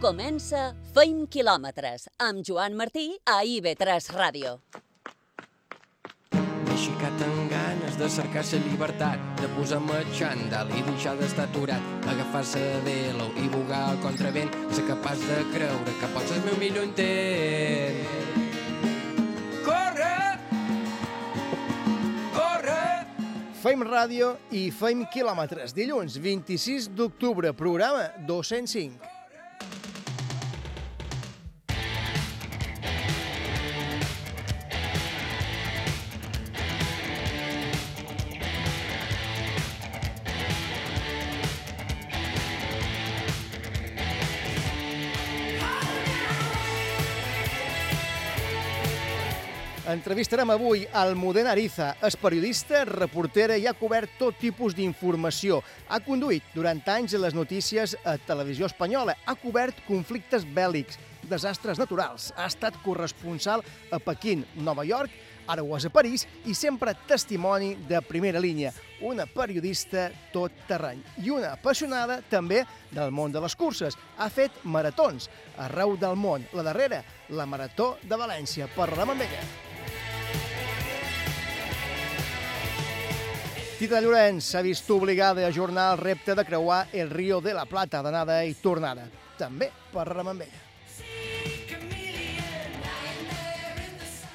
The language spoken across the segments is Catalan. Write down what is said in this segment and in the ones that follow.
Comença Feim quilòmetres amb Joan Martí a IB3 Ràdio. M'he aixecat amb ganes de cercar la llibertat, de posar-me xandall i deixar d'estar aturat, agafar-se de velo i bugar al contravent, ser capaç de creure que pots el meu millor intent. Corre! Corre! Feim ràdio i feim quilòmetres. Dilluns 26 d'octubre, programa 205. Entrevistarem avui al Modern Ariza. És periodista, reportera i ha cobert tot tipus d'informació. Ha conduït durant anys les notícies a Televisió Espanyola. Ha cobert conflictes bèl·lics, desastres naturals. Ha estat corresponsal a Pequín, Nova York, ara ho és a París, i sempre testimoni de primera línia. Una periodista tot terreny i una apassionada també del món de les curses. Ha fet maratons arreu del món. La darrera, la Marató de València. Parlarem amb ella. Tita Llorenç s'ha vist obligada a ajornar el repte de creuar el Río de la Plata d'anada i tornada. També parlarem amb ella.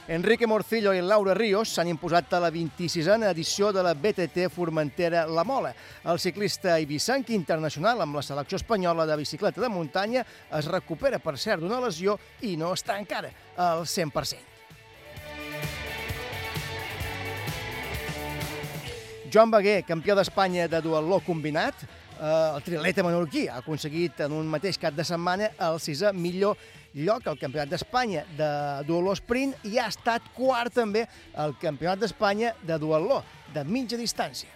Enrique Morcillo i Laura Ríos s'han imposat a la 26a edició de la BTT Formentera La Mola. El ciclista ibisanc internacional amb la selecció espanyola de bicicleta de muntanya es recupera, per cert, d'una lesió i no està encara al 100%. Joan Beguer, campió d'Espanya de duatló combinat, eh, el triatleta menorquí ha aconseguit en un mateix cap de setmana el sisè millor lloc al Campionat d'Espanya de duatló sprint i ha estat quart també al Campionat d'Espanya de duatló de mitja distància.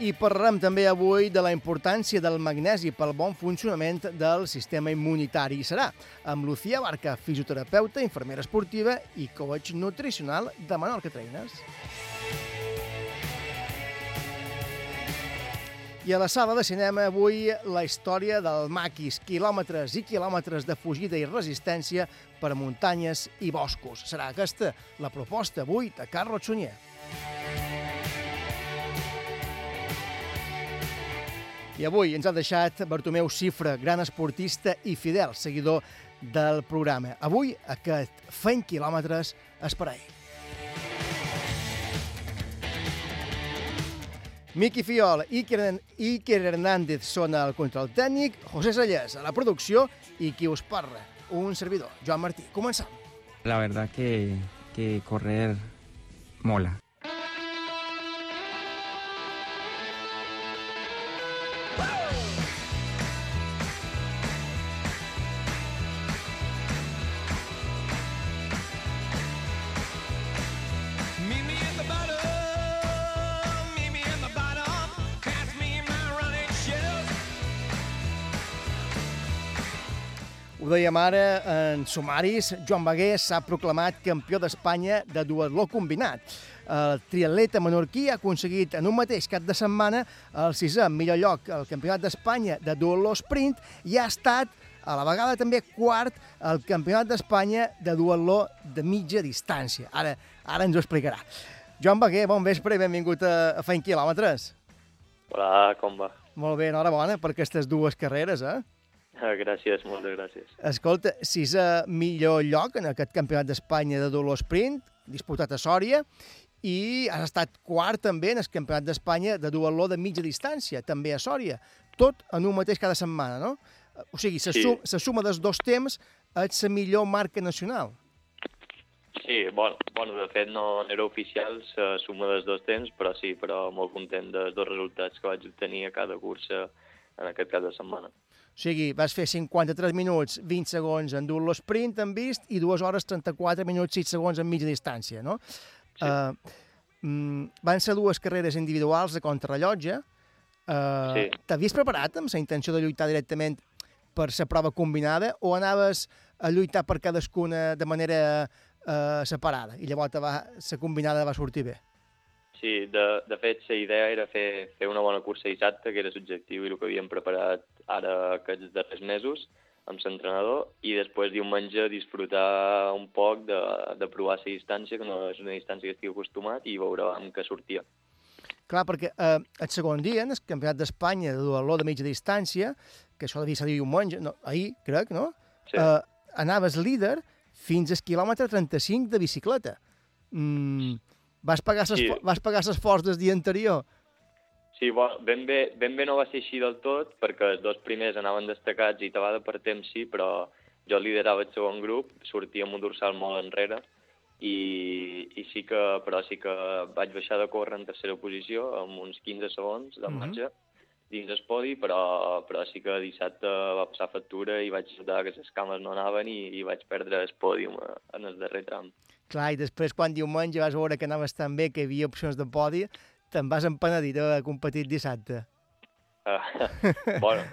I parlarem també avui de la importància del magnesi pel bon funcionament del sistema immunitari. I serà amb Lucía Barca, fisioterapeuta, infermera esportiva i coach nutricional de Menorca Trainers. I a la sala de cinema avui la història del maquis, quilòmetres i quilòmetres de fugida i resistència per muntanyes i boscos. Serà aquesta la proposta avui de Carlos Sunyer. I avui ens ha deixat Bartomeu Cifra, gran esportista i fidel seguidor del programa. Avui aquest fent quilòmetres és per a ell. Miqui Fiol i Iker Hernández són al control tècnic, José Sallés a la producció i qui us parla, un servidor, Joan Martí. Començam. La verdad que, que correr mola. Dèiem ara en sumaris, Joan Beguer s'ha proclamat campió d'Espanya de duatló combinat. El triatleta menorquí ha aconseguit en un mateix cap de setmana el sisè millor lloc al Campionat d'Espanya de duatló sprint i ha estat a la vegada també quart al Campionat d'Espanya de duatló de mitja distància. Ara, ara ens ho explicarà. Joan Beguer, bon vespre i benvingut a, a Fent Quilòmetres. Hola, com va? Molt bé, enhorabona per aquestes dues carreres, eh? Ah, Gràcies, moltes gràcies. Escolta, sisè millor lloc en aquest campionat d'Espanya de duatló sprint, disputat a Sòria, i has estat quart també en el campionat d'Espanya de duatló de mitja distància, també a Sòria. Tot en un mateix cada setmana, no? O sigui, la Sí. sum, la suma dels dos temps és la millor marca nacional. Sí, bueno, bueno, de fet no era oficial la suma dels dos temps, però sí, però molt content dels dos resultats que vaig obtenir a cada cursa en aquest cap de setmana. O sigui, vas fer 53 minuts, 20 segons en duatló sprint, han vist, i 2 hores 34 minuts, 6 segons en mitja distància, no? Sí. Uh, mm, van ser dues carreres individuals de contrarrellotge. Uh, Sí. T'havies preparat amb la intenció de lluitar directament per la prova combinada o anaves a lluitar per cadascuna de manera uh, separada i llavors va, la combinada va sortir bé? Sí, de, de fet, la idea era fer, fer una bona cursa dissabte, que era l'objectiu i el que havíem preparat ara aquests darrers mesos amb l'entrenador, i després diumenge disfrutar un poc de, de provar la distància, que no és una distància que estic acostumat, i veurem què sortia. Clar, perquè eh, el segon dia, en el Campionat d'Espanya de duatló de mitja distància, que això devia ser diumenge, no, ahir, crec, no? Sí. Eh, anaves líder fins al quilòmetre 35 de bicicleta. Mm, vas pagar Sí. l'esforç vas pagar l'esforç del dia anterior. Sí, bo, ben, bé, ben bé no va ser així del tot, perquè els dos primers anaven destacats i Tabada per temps sí, però jo liderava el segon grup, sortia amb un dorsal molt enrere, i, i sí que, però sí que vaig baixar de córrer en tercera posició, amb uns 15 segons de Mhm. marge, dins el podi, però, però sí que dissabte va passar factura i vaig notar que les cames no anaven i, i vaig perdre el pòdium en el darrer tram. Clar, i després, quan diumenge vas veure que anaves tan bé, que hi havia opcions de podi, te'n vas empenedir d'haver competit dissabte. Uh, bueno,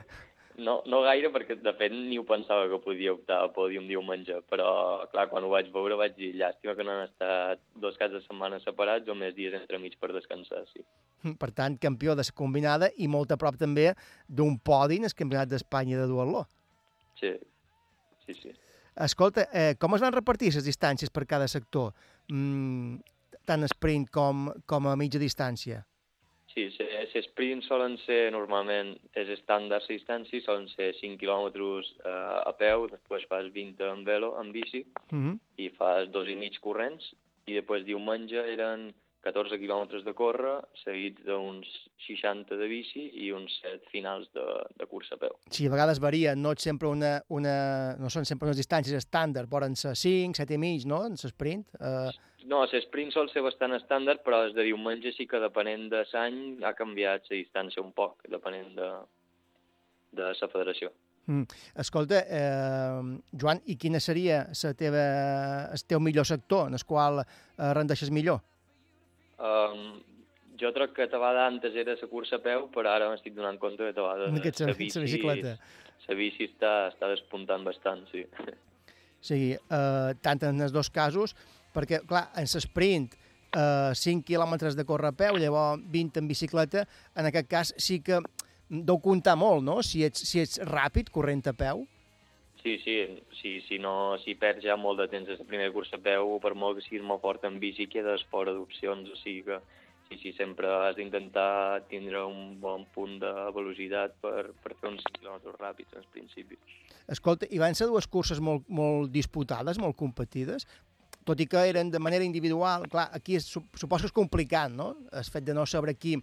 no, no gaire, perquè de fet ni ho pensava que podia optar a pòdium diumenge, però clar, quan ho vaig veure vaig dir llàstima que no han estat dos caps de setmana separats o més dies entremig per descansar, sí. Per tant, campió de combinada i molt a prop també d'un podi en el Campionat d'Espanya de duatló. Sí, sí, sí. Escolta, eh, com es van repartir les distàncies per cada sector? Mm, tant sprint com, com a mitja distància? Sí, els sprints solen ser normalment, és estàndard la distància, solen ser 5 quilòmetres eh, a peu, després fas 20 en velo, en bici, Mm -hmm. i fas dos i mig corrents, i després diumenge eren 14 quilòmetres de córrer, seguits d'uns 60 de bici i uns 7 finals de, de cursa a peu. Sí, a vegades varia, no, és sempre una, una, no són sempre unes distàncies estàndard, poden ser 5, 7 i mig, no?, en l'esprint. Eh, No, l'esprint sol ser bastant estàndard, però els de diumenge sí que depenent de l'any ha canviat la distància un poc, depenent de, de la federació. mm. Escolta, eh, Joan, i quina seria la teva, el teu millor sector, en el qual eh, rendeixes millor? Um, jo crec que Tabada antes era la cursa a peu, però ara m'estic donant compte que Tabada Que ets la la bicicleta. la bici està, està despuntant bastant, sí. O sigui, eh, tant en els dos casos, perquè, clar, en l'esprint, eh, 5 quilòmetres de córrer a peu, llavors 20 en bicicleta, en aquest cas sí que deu comptar molt, no?, si ets, si ets ràpid corrent a peu. Sí, sí, sí, si no, si perds ja molt de temps a la primera cursa a peu, per molt que siguis molt fort en bici, quedes fora d'opcions, o sigui que sí, sí, sempre has d'intentar tindre un bon punt de velocitat per, per fer uns 5 quilòmetres ràpids, al principi. Escolta, i van ser dues curses molt, molt disputades, molt competides, tot i que eren de manera individual. Clar, aquí és, sup- suposo que és complicat, no?, el fet de no saber qui,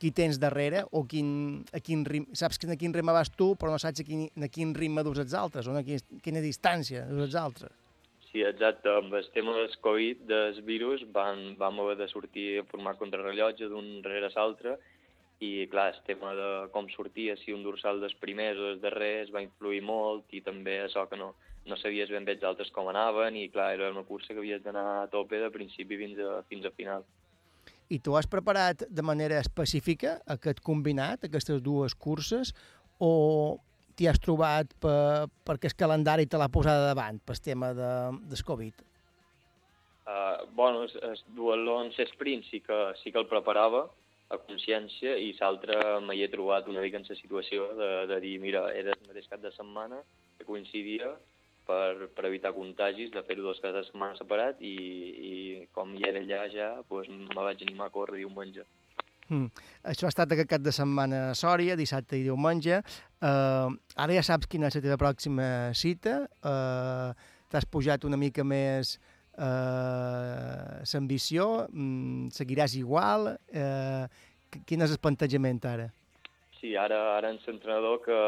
qui tens darrere o quin, a quin ritme, saps que a quin ritme vas tu, però no saps a quin, a quin ritme dus els altres, o a quina, quina distància dus els altres. Sí, exacte. Amb el tema del Covid, del virus, van, vam haver de sortir a formar contrarrellotge d'un rere l'altre i, clar, el tema de com sortia, si un dorsal dels primers o dels darrers, va influir molt i també això que no, no sabies ben bé els altres com anaven i, clar, era una cursa que havies d'anar a tope de principi fins a, fins a final. I tu has preparat de manera específica aquest combinat, aquestes dues curses, o t'hi has trobat per, perquè el calendari te l'ha posat davant, pel tema de, del Covid? Uh, bueno, el, el duatló en sprint sí que, sí que el preparava a consciència i l'altre m'hi he trobat una mica en la situació de, de dir, mira, era el mateix cap de setmana que coincidia per, per evitar contagis, de fer-ho dos caps de setmana separat i, i com hi era allà ja, doncs me vaig animar a córrer diumenge. Mm. Això ha estat aquest cap de setmana a Sòria, dissabte i diumenge. Uh, ara ja saps quina és la teva pròxima cita. Uh, T'has pujat una mica més uh, l'ambició, mm, seguiràs igual. Uh, quin és el plantejament ara? Sí, ara, ara en l'entrenador que,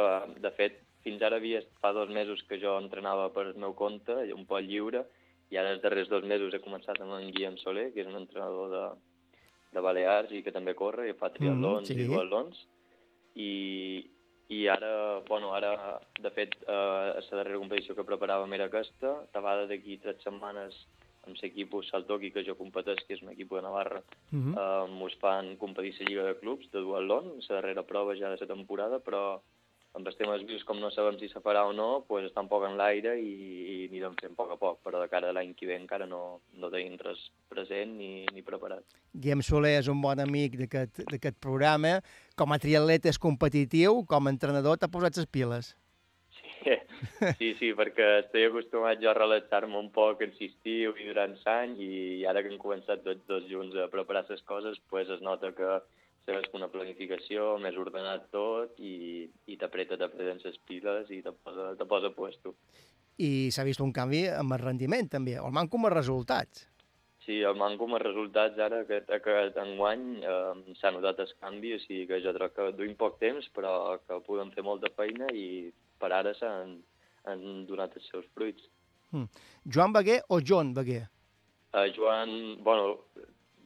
de fet, fins ara havia, fa dos mesos que jo entrenava per el meu compte, un poc lliure, i ara els darrers dos mesos he començat amb en Guillem Soler, que és un entrenador de, de Balears i que també corre i fa triatlons sí. i duatlons. I, i ara, bueno, ara, de fet, eh, la darrera competició que preparàvem era aquesta, tabada d'aquí tres setmanes amb l'equip Saltoki, que jo competeix, que és un equip de Navarra, Uh -huh. eh, mos fan competir la Lliga de Clubs de duatlon, la darrera prova ja de la temporada, però amb els temes vius, com no sabem si se farà o no, pues, està un poc en l'aire i, i anirem fent a poc a poc, però de cara a l'any que ve encara no, no tenim res present ni, ni preparat. Guillem Soler és un bon amic d'aquest programa. Com a triatleta és competitiu, com a entrenador t'ha posat les piles. Sí, sí, sí, perquè estic acostumat jo a relaxar-me un poc en l'estiu i durant l'any i ara que hem començat tots dos junts a preparar les coses, pues es nota que fes una planificació, més ordenat tot i, i t'apreta, t'apreten les piles i te posa, te posa puesto. I s'ha vist un canvi amb el rendiment, també, o el manco amb els resultats. Sí, el manco amb els resultats ara, aquest, aquest enguany, eh, s'ha notat el canvi, o sigui que jo crec que duim poc temps, però que podem fer molta feina i per ara s'han han donat els seus fruits. Mm. Joan Beguer o John Beguer? Uh, Joan, bueno,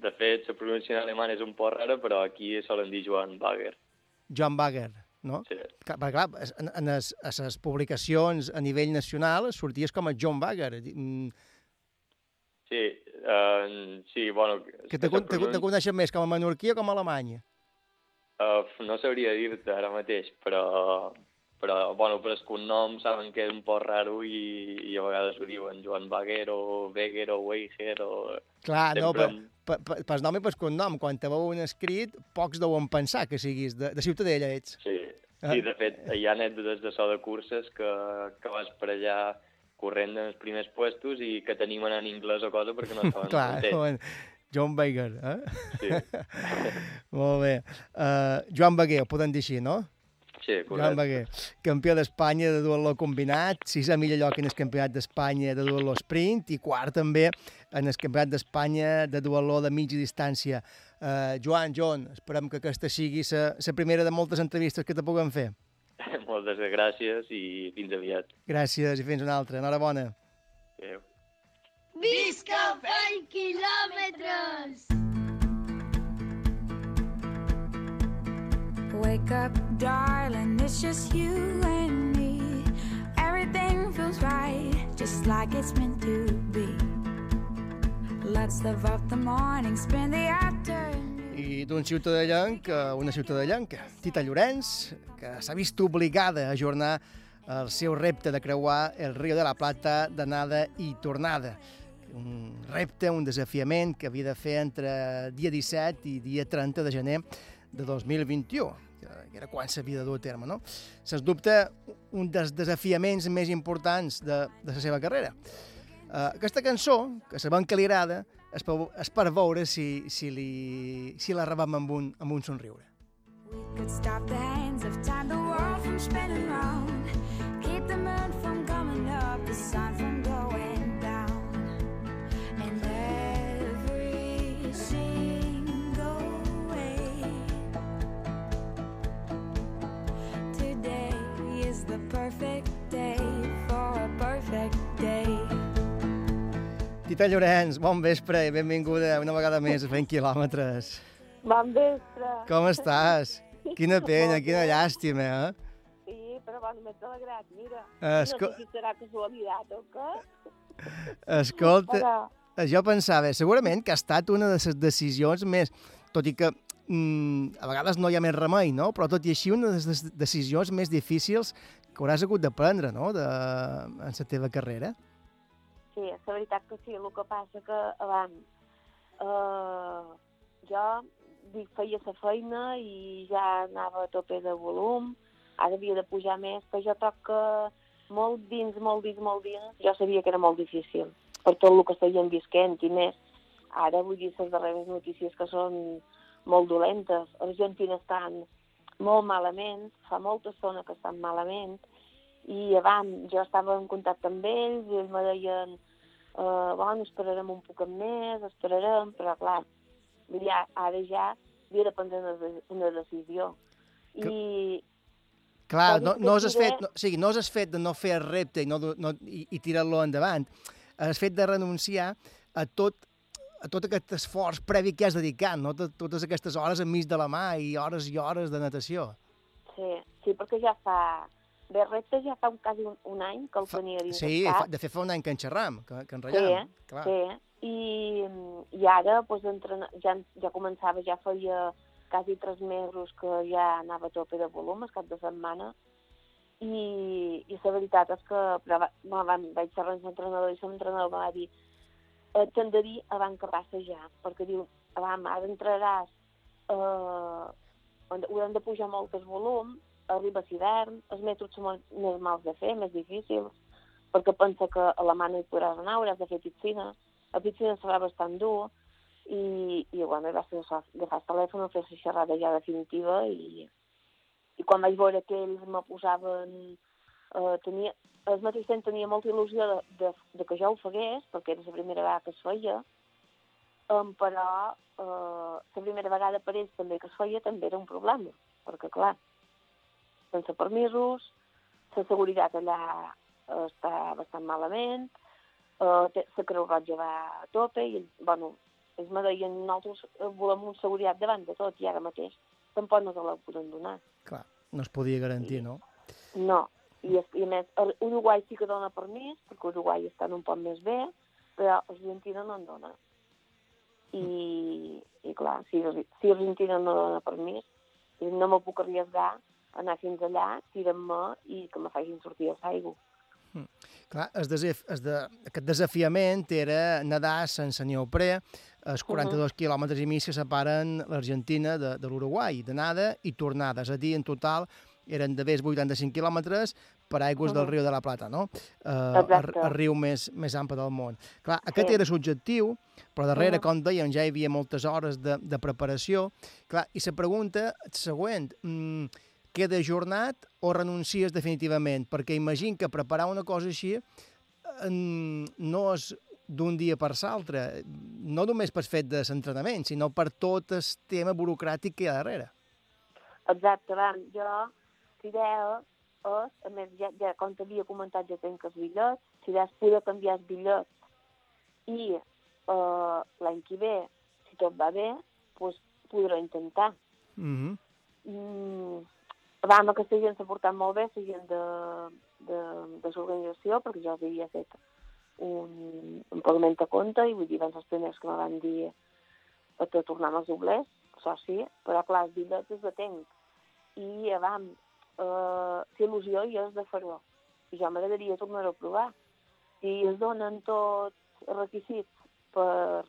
de fet, la pronunciació en alemany és un poc rara, però aquí solen dir Joan Bagger. Joan Bagger, no? Sí. Clar, perquè, clar, en, en les, a les publicacions a nivell nacional sorties com a John Bagger. Mm, Sí, uh, sí, bueno... Que te, te, te coneixen més com a menorquí o com a alemany. Uh, no sabria dir-te ara mateix, però, però, bueno, per el cognom saben que és un poc raro i, i a vegades ho diuen Joan Baguer o Beguer o Weiger o... Clar, no, per, Sempre per, per, per nom i per cognom. Quan te veuen escrit, pocs deuen pensar que siguis de, de Ciutadella, ets. Sí, Ah. sí, de fet, hi ha anècdotes de so de curses que, que vas per allà corrent en els primers puestos i que tenim en anglès o cosa perquè no estaven Clar, diuen, John Bagger, eh? Sí, Molt bé. Uh, Joan Beguer, ho podem dir així, no? Sí, Joan correcte. Beguer, campió d'Espanya de duatló combinat, sisè millor lloc en el campionat d'Espanya de duatló sprint i quart també en el campionat d'Espanya de duatló de mitja distància. Uh, Joan, John, esperem que aquesta sigui la primera de moltes entrevistes que te puguem fer. Moltes gràcies i fins aviat. Gràcies i fins una altra. Enhorabona. Adéu. Visca 20 quilòmetres! Wake up, darling, it's just you and me. Everything feels right, just like it's meant to be. Let's live up the morning, spend the afternoon. I d'un ciutadellenc a una ciutadellenca, Tita Llorenç, que s'ha vist obligada a ajornar el seu repte de creuar el riu de la Plata d'anada i tornada. Un repte, un desafiament que havia de fer entre dia 17 i dia 30 de gener de 2021, que era quan s'havia de dur a terme, no? Sens dubte, un dels desafiaments més importants de, de la seva carrera. Uh, aquesta cançó, que sabem que li agrada, és per, és per veure si, si, li, si la rebem amb un, amb un somriure. We could stop the hands of time, the world from spinning round. Keep the moon from coming up, the sun from perfect day for a perfect day. Tita Llorenç, bon vespre i benvinguda una vegada més a 20 quilòmetres. Bon vespre. Com estàs? Quina pena, quina llàstima, eh? Sí, però bon, m'he alegrat, mira. Esco No sé si serà casualitat o què, escolta, però jo pensava, segurament que ha estat una de les decisions més... Tot i que mm, a vegades no hi ha més remei, no? Però tot i així una de les decisions més difícils que hauràs hagut de prendre, no?, de, en la teva carrera. sí, la veritat que sí. El que passa que abans eh, jo dic, feia la feina i ja anava a tope de volum, ara havia de pujar més, però jo crec que molt dins, molt dins, molt dins, jo sabia que era molt difícil per tot el que estaven visquent i més. Ara vull dir les darreres notícies que són molt dolentes. Argentina estan molt malament, fa molta estona que estan malament, i abans jo estava en contacte amb ells i ells me deien uh, bueno, esperarem un poc més, esperarem, però clar, ja, ara ja havia de prendre una, una decisió. I Clar, no, no has fet, no, o sigui, no has fet de no fer el repte i, no, no, i, i tirar-lo endavant. Has fet de renunciar a tot, a tot aquest esforç previ que has dedicat, no? Tot, totes aquestes hores enmig de la mà i hores i hores de natació. sí, sí, perquè ja fa... De repte ja fa un, quasi un, un any que el Fa- tenia dins Sí, fa, de fet fa un any que en xerram, que, que en Sí, rellam. eh? Clar. Sí, i, i ara pues, entrena, ja, ja començava, ja feia quasi tres mesos que ja anava a tope de volum, el cap de setmana, i, i la veritat és que però va, va, va, vaig xerrar amb l'entrenador i l'entrenador em va dir eh, t'hem de dir abans que passejar, perquè diu, abans, ara entraràs, eh, haurem de pujar molt el volum, arriba l'hivern, els metres són més mals de fer, més difícils, perquè pensa que a la mà no hi podràs anar, hauràs de fer piscina, la piscina serà bastant dur, i, i bueno, va ser agafar el telèfon, fer la xerrada ja definitiva, i, i quan vaig veure que ells me posaven... Eh, tenia, el mateix temps tenia molta il·lusió de, de, de que jo ho fagués, perquè era la primera vegada que es feia, um, però eh, la primera vegada per ells també que es feia també era un problema, perquè clar, sense permisos, la seguretat allà eh, està bastant malament, eh, la Creu Roja va a tope i, bueno, ells me deien, nosaltres eh, volem un seguretat davant de tot i ara mateix tampoc no te la podem donar. Clar, no es podia garantir, no? No, i, es- i a més, Uruguai sí que dona permís, perquè Uruguai està un poc més bé, però Argentina no en dona. I, i clar, si, si Argentina no dona permís, no me puc arriesgar a anar fins allà, tirem-me i que me facin sortir a l'aigua. Clar, el desaf el de, aquest desafiament era nedar sense neoprè, els 42 quilòmetres i mig que separen l'Argentina de, de l'Uruguai, d'anada i tornada. És a dir, en total eren de més 85 quilòmetres per aigües del Mhm. riu de la Plata, no? Eh, el, Exacte. el riu més, més ample del món. Clar, aquest Sí. era l'objectiu, però darrere, Mhm. com dèiem, ja hi havia moltes hores de, de preparació. Clar, i la pregunta següent, mm, queda ajornat o renuncies definitivament? Perquè imagino que preparar una cosa així mm, no és d'un dia per l'altre, no només per fet de l'entrenament, sinó per tot el tema burocràtic que hi ha darrere. Exacte, vam, jo, idea és, a més, ja, ja com t'havia comentat, ja tenc els bitllets, si idea és poder canviar els bitllets i eh, l'any que ve, si tot va bé, doncs podré intentar. Mm -hmm. Mm, vam, aquesta gent s'ha portat molt bé, la gent de, de, de l'organització, perquè jo havia fet un, un pagament a compte i vull dir, van ser els primers que me van dir de tornar amb els doblers, això sí, però clar, els bitllets els de tenc. I vam, eh, la il·lusió i és de fer-ho. I jo m'agradaria tornar a provar. Si es donen tots els requisits per,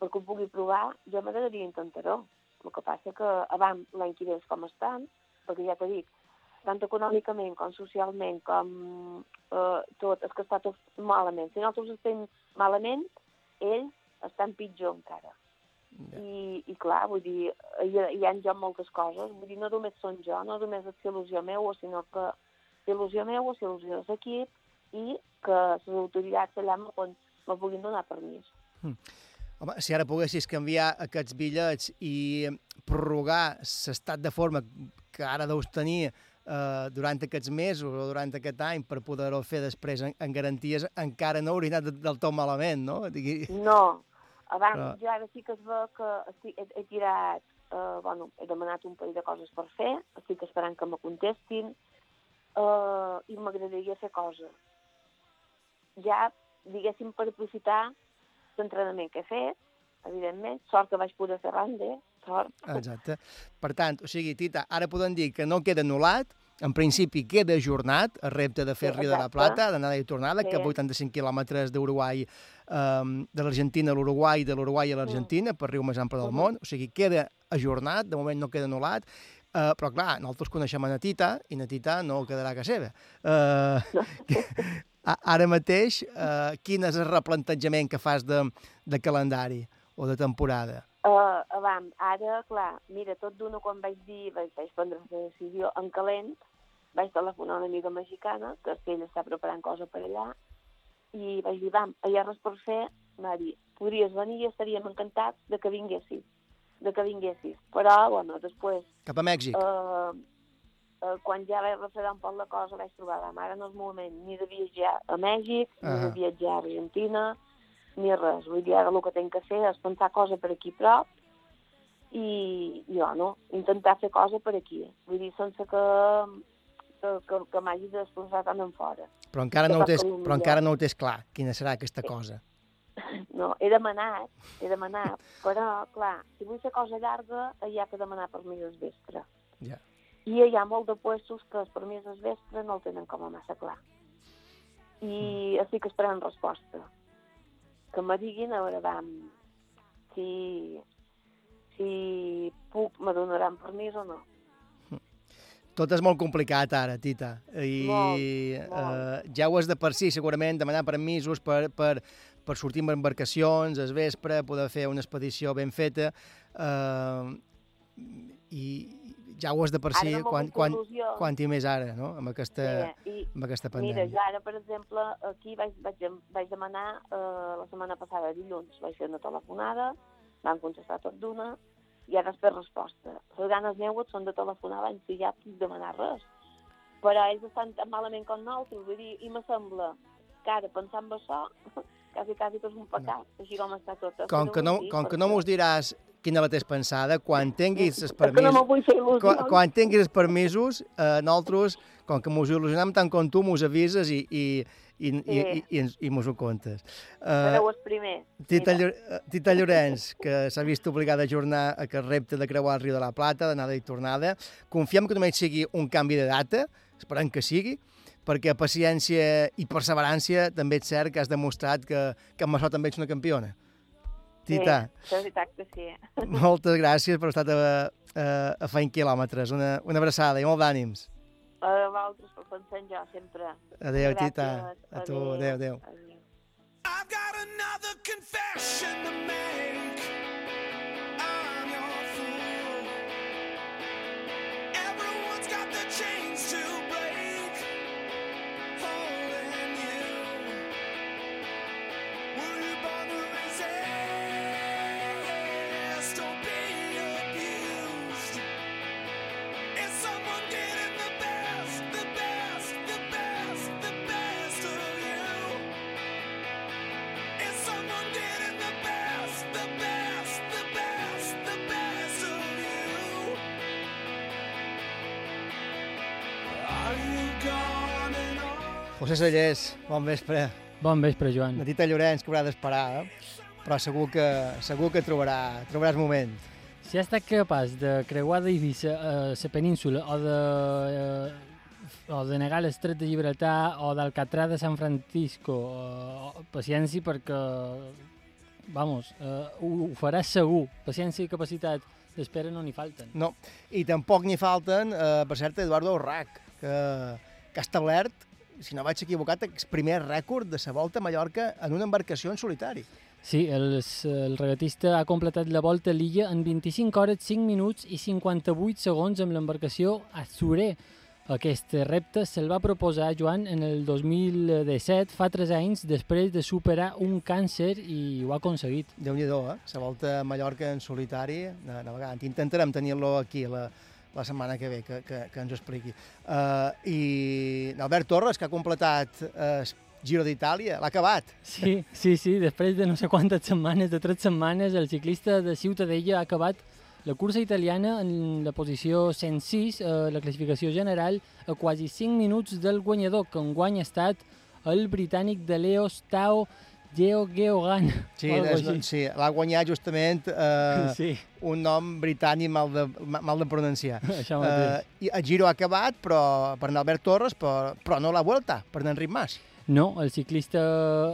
perquè ho pugui provar, jo m'agradaria intentar-ho. El que passa que abans l'any que ve com estan, perquè ja t'he dit, tant econòmicament com socialment, com eh, tot, és que està tot malament. Si nosaltres estem malament, ells estan pitjor encara. I, i clar, vull dir, hi, hi ha en joc moltes coses, vull dir, no només són jo, no només és il·lusió meua, sinó que la il·lusió meua, la il·lusió de l'equip i que les autoritats allà me, pon- me puguin donar permís. Home, si ara poguessis canviar aquests bitllets i prorrogar l'estat de forma que ara deus tenir eh, durant aquests mesos o durant aquest any per poder-ho fer després en, en garanties, encara no hauria anat del tot malament, no? Digui... No, abans, Però- jo ara sí que es veu que estic, he, he tirat, eh, bueno, he demanat un parell de coses per fer, estic esperant que me contestin, eh, i m'agradaria fer coses. Ja, diguéssim, per aprofitar l'entrenament que he fet, evidentment, sort que vaig poder fer rande, sort. Exacte. Per tant, o sigui, Tita, ara podem dir que no queda anul·lat, en principi queda ajornat el repte de fer Sí, Rio de la. Plata, d'anada i tornada, Sí. que 85 quilòmetres d'Uruguai, um, de l'Argentina a l'Uruguai, de l'Uruguai a l'Argentina, per riu més ample del Mhm. món, o sigui, queda ajornat, de moment no queda anul·lat, Uh, però clar, nosaltres coneixem a Natita i Natita no quedarà a casa seva. Uh, ara mateix, uh, quin és el replantejament que fas de, de calendari o de temporada? Uh, abans, ara, clar, mira, tot d'una quan vaig dir, vaig, vaig prendre la decisió en calent, vaig telefonar a una amiga mexicana, que és que ella està preparant cosa per allà, i vaig dir, vam, ha res per fer, m'ha dit, podries venir i estaríem encantats de que vinguessis, de que vinguessis. Però, bueno, després, Cap a Mèxic? uh, uh, quan ja vaig refredar un poc la cosa, vaig trobar, vam, ara no és moment ni de viatjar a Mèxic, ni Ahà. de viatjar a Argentina, ni res. Vull dir, ara el que tinc que fer és pensar cosa per aquí prop i, i bueno, intentar fer cosa per aquí. Vull dir, sense que, que, que, que m'hagi de desplaçar tant en fora. Però encara, no ho tens, però encara no ho tens clar, quina serà aquesta cosa. No, he demanat, he demanat, però, clar, si vull fer cosa llarga, hi ha que demanar permís al vespre. Ja. i hi ha molt de puestos que els permís del vespre no el tenen com a massa clar. I així que esperem resposta. Que me diguin, a veure, vam, si, si puc, me donaran permís o no. Tot és molt complicat ara, Tita. I Molt, molt. Eh, ja ho és de per si, segurament, demanar permisos per, per, per sortir amb embarcacions, al vespre, poder fer una expedició ben feta. Eh, I ja ho és de per si, no quan, quan, quan i més ara, no?, amb aquesta, Sí, i amb aquesta Mira, pandèmia. jo ara, per exemple, aquí vaig, vaig, vaig demanar eh, la setmana passada, dilluns, vaig fer una telefonada, van contestar tot d'una, i ara espero resposta. Les ganes meues són de telefonar abans que ja puc demanar res. Però ells estan tan malament com nosaltres, vull dir, i me sembla que ara, pensant en això, quasi, quasi que és un pecat, així com està tot. Com que no, com que no mos diràs quina la tens pensada, quan tinguis els no permisos... il·lusions. quan, quan tinguis els permisos, eh, nosaltres, com que mos il·lusionem tant com tu, mos avises i, i, i, i, i, i, ens- i mos ho contes. Eh, Sereu els primers. Tita. Llor- eh, Tita Llorenç, que s'ha vist obligada a ajornar aquest repte de creuar el riu de la Plata, d'anada i tornada, confiem que només sigui un canvi de data, esperem que sigui, perquè paciència i perseverància també és cert que has demostrat que, que amb això també ets una campiona. Tita, Sí, és veritat que sí. moltes gràcies per estar a, a, a feint quilòmetres. Una, una abraçada i molt d'ànims. A vosaltres per pensar en jo, sempre. Adéu, Gràcies. Tita. A tu, adéu, adéu. Adéu. I've got another confession to make. I'm your fool. Everyone's got the chains to break. Holding José Sallés, bon vespre. Bon vespre, Joan. La Tita Llorenç, que haurà d'esperar, eh? però segur que, segur que trobarà, trobaràs moment. Si has estat capaç de creuar d'Eivissa a la península o de, eh, o de negar l'estret de Gibraltar o d'Alcatrà de San Francisco, eh, paciència perquè, vamos, eh, ho, ho faràs segur. Paciència i capacitat d'espera no n'hi falten. No, i tampoc n'hi falten, eh, per cert, Eduardo Urrac, que, que ha establert, si no vaig equivocat, el primer rècord de la volta a Mallorca en una embarcació en solitari. Sí, el, el regatista ha completat la volta a l'illa en 25 hores, 5 minuts i 58 segons amb l'embarcació Azuré. Aquest repte se'l va proposar Joan en el 2017, fa 3 anys, després de superar un càncer i ho ha aconseguit. Déu-n'hi-do, eh? La volta a Mallorca en solitari, na- navegant. Intentarem tenir-lo aquí la, la setmana que ve, que, que, que ens ho expliqui. Uh, I Albert Torres, que ha completat uh, Giro d'Itàlia, l'ha acabat. Sí, sí, sí, després de no sé quantes setmanes, de 3 setmanes, el ciclista de Ciutadella ha acabat la cursa italiana en la posició 106, eh, la classificació general, a quasi 5 minuts del guanyador, que enguany ha estat el britànic de Leos Tao Geo Geogan. Sí, així. sí l'ha guanyat justament eh, Sí. un nom britànic mal de, ma- mal de pronunciar. Això mateix. i el Giro ha acabat però, per en Albert Torres, però, però no la Vuelta, per en Enric Mas. No, el ciclista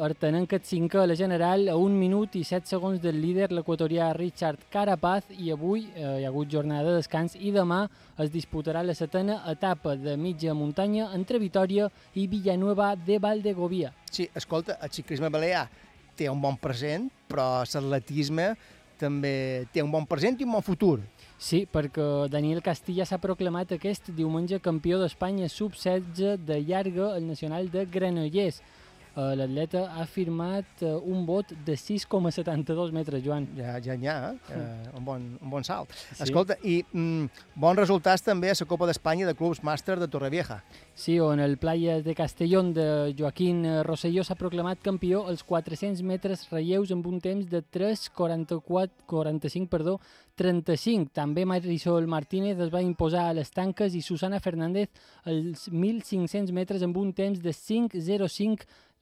artenenc és cinquè a la general a un minut i set segons del líder, l'equatorià Richard Carapaz, i avui eh, hi ha hagut jornada de descans i demà es disputarà la setena etapa de mitja muntanya entre Vitoria i Villanueva de Valdegovia. Sí, escolta, el ciclisme balear té un bon present, però l'atletisme també té un bon present i un bon futur. Sí, perquè Daniel Castilla s'ha proclamat aquest diumenge campió d'Espanya sub-16 de llarga al Nacional de Granollers. Eh, L'atleta ha firmat eh, un vot de 6,72 metres, Joan. Ja ja n'hi ha, eh? eh, un, bon, un bon salt. Sí. Escolta, i mm, bons resultats també a la Copa d'Espanya de Clubs Màster de Torrevieja. Sí, on el Playas de Castellón de Joaquín eh, Rosselló s'ha proclamat campió als 400 metres relleus amb un temps de 3,45 perdó, 35. També Marisol Martínez es va imposar a les tanques i Susana Fernández als 1.500 metres amb un temps de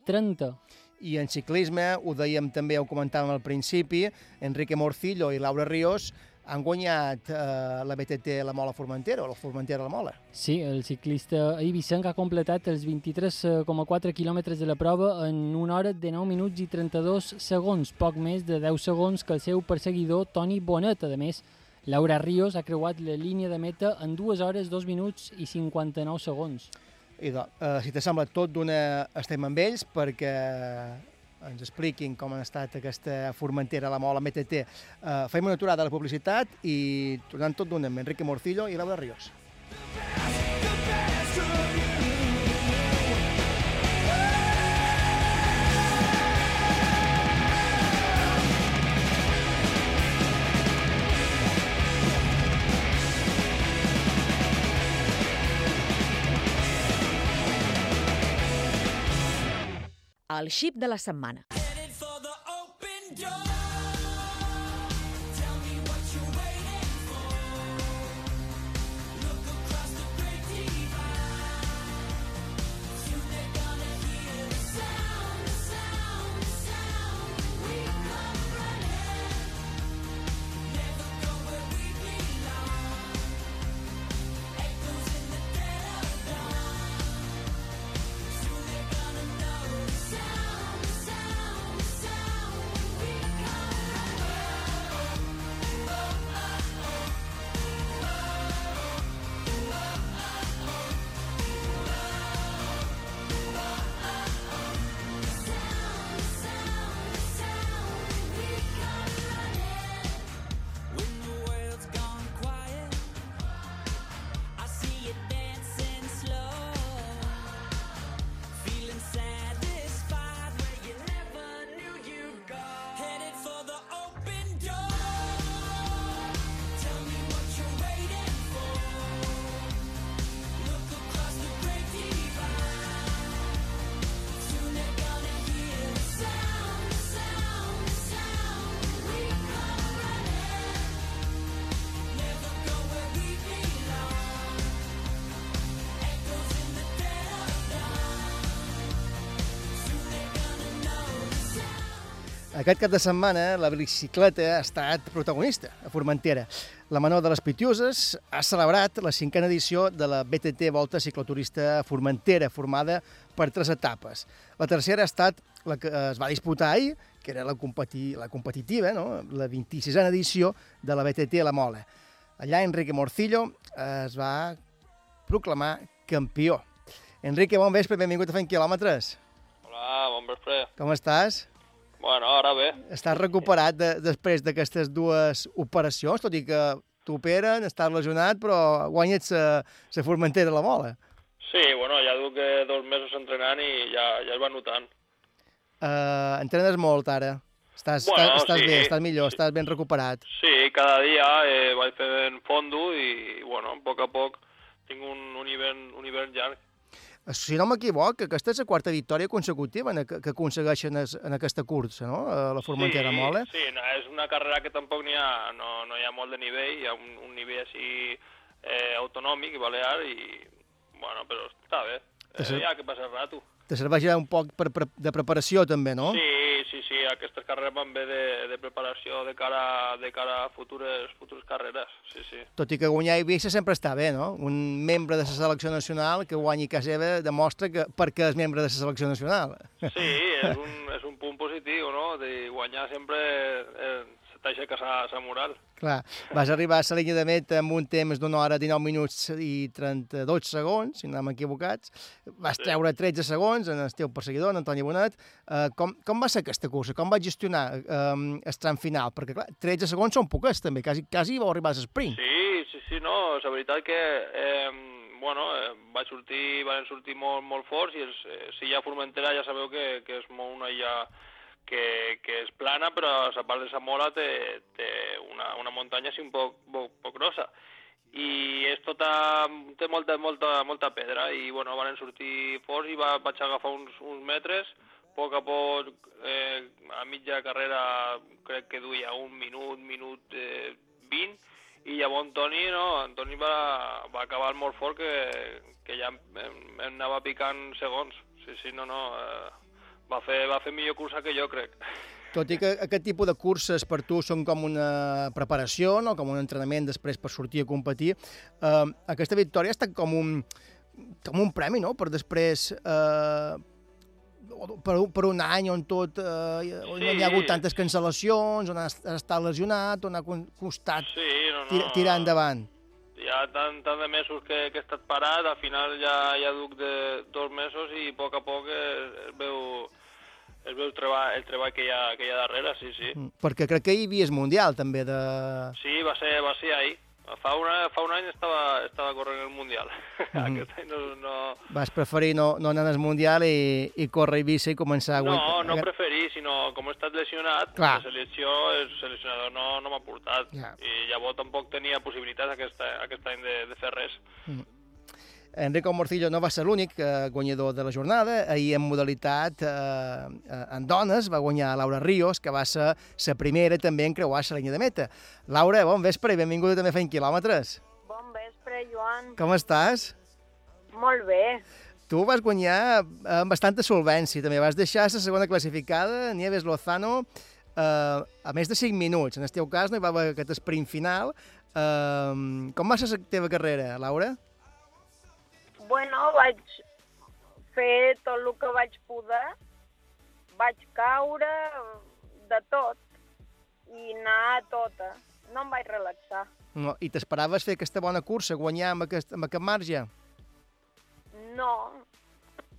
5,05,30. I en ciclisme, ho dèiem també, ho comentàvem al principi, Enrique Morcillo i Laura Ríos han guanyat eh, la BTT La Mola Formentera, o la Formentera La Mola. Sí, el ciclista eivissenc ha completat els 23,4 quilòmetres de la prova en una hora de 9 minuts i 32 segons, poc més de 10 segons que el seu perseguidor Toni Bonet. A més, Laura Ríos ha creuat la línia de meta en 2 hores, 2 minuts i 59 segons. Idò, eh, si te sembla tot d'una estem amb ells perquè ens expliquin com ha estat aquesta Formentera, la Mola, MTT. Eh, fem una aturada a la publicitat i tornant tot d'una amb Enrique Morcillo i Laura Ríos. El xip de la setmana. Aquest cap de setmana la bicicleta ha estat protagonista a Formentera. La Manó de les Pitiuses ha celebrat la cinquena edició de la BTT Volta Cicloturista Formentera, formada per tres etapes. La tercera ha estat la que es va disputar ahir, que era la, competi la competitiva, no? la 26a edició de la BTT La Mola. Allà Enrique Morcillo es va proclamar campió. Enrique, bon vespre, benvingut a Fent Quilòmetres. Hola, bon vespre. Com estàs? Bueno, ara bé. Estàs recuperat de, després d'aquestes dues operacions, tot i que t'operen, estàs lesionat, però guanyes la, la Formentera de la Mola. Sí, bueno, ja duc eh, dos mesos entrenant i ja, ja es va notant. Uh, entrenes molt ara. Estàs, Bueno, estàs, estàs sí, bé, estàs millor, estàs ben recuperat. Sí, cada dia eh, vaig fent fondo i, bueno, a poc a poc tinc un, un, hivern, un hivern llarg. Si no m'equivoc, aquesta és la quarta victòria consecutiva que, aconsegueixen en aquesta cursa, no? A la Formentera sí, Mola. Sí, no, és una carrera que tampoc n'hi ha, no, no hi ha molt de nivell, hi ha un, un nivell així eh, autonòmic i balear i, bueno, però està bé. Eh, hi ha que passar el rato. Te serveix ja un poc per, per, de preparació, també, no? Sí, sí, sí, aquestes carreres van bé de, de preparació de cara, de cara a futures, futures carreres, sí, sí. Tot i que guanyar a Eivissa sempre està bé, no? Un membre de la selecció nacional que guanyi a casa seva demostra que perquè és membre de la selecció nacional. Sí, és un, és un punt positiu, no? De guanyar sempre eh, se t'aixeca sa, sa moral. Clar, vas arribar a la línia de meta amb un temps d'una hora 19 minuts i 32 segons, si no m'he equivocats. Vas treure 13 segons en el teu perseguidor, en Antoni Bonet. Uh, com, com va ser aquesta cursa? Com va gestionar um, el tram final? Perquè, clar, 13 segons són poques, també. Quasi, quasi vau arribar a l'esprint. Sí, sí, sí, no, la veritat que, eh, bueno, eh, va sortir, van sortir molt, molt forts i els, eh, si hi ha Formentera ja sabeu que, que és molt una illa que, que és plana, però la part de Zamora té, té una, una muntanya així un poc, poc, poc grossa. I és tota, té molta, molta, molta pedra i, bueno, van sortir forts i va, vaig agafar uns, uns metres, a poc a poc, eh, a mitja carrera crec que duia un minut, minut eh, 20, i llavors Antoni, no, Antoni va, va acabar molt fort que, que ja em, em anava picant segons. Sí, sí, no, no, eh, va, fer, va fer millor cursa que jo, crec. Tot i que aquest tipus de curses per tu són com una preparació, no? com un entrenament després per sortir a competir, eh, aquesta victòria ha estat com un, com un premi, no?, per després... Eh, per, un- per un any on tot eh, on no hi ha hagut Sí. tantes cancel·lacions, on has, has estat lesionat, on ha costat Sí, no, no. tir, tirar endavant. Ja tant, tant de mesos que, que he estat parat, al final ja, ja duc de dos mesos i a poc a poc es, es veu, es veu el treball, el treball que, hi ha, que hi ha darrere, sí, sí. Mm, Perquè crec que hi havia el Mundial, també, de... Sí, va ser, va ser ahir. Fa, una, fa un any estava, estava corrent el Mundial. Mhm. Aquest any no, no, Vas preferir no, no anar al Mundial i, i córrer a Ibiza i començar a... no, no preferir, sinó com he estat lesionat, Clar. la selecció, el seleccionador no, no m'ha portat. Ja. I llavors tampoc tenia possibilitats aquest, aquest any de, de fer res. Mm. Enrico Morcillo no va ser l'únic eh, guanyador de la jornada. Ahir en modalitat eh, eh, en dones va guanyar Laura Ríos, que va ser la primera també en creuar la línia de meta. Laura, bon vespre i benvinguda també a Fent Quilòmetres. Bon vespre, Joan. Com estàs? Molt bé. Tu vas guanyar amb bastanta solvència, també vas deixar la segona classificada, Nieves Lozano, eh, a més de 5 minuts. En el teu cas no hi va haver aquest sprint final. Eh, com va ser la teva carrera, Laura? Bueno, vaig fer tot el que vaig poder, vaig caure, de tot, i anar a tota. No em vaig relaxar. No, I t'esperaves fer aquesta bona cursa, guanyar amb aquest, amb aquest marge? No.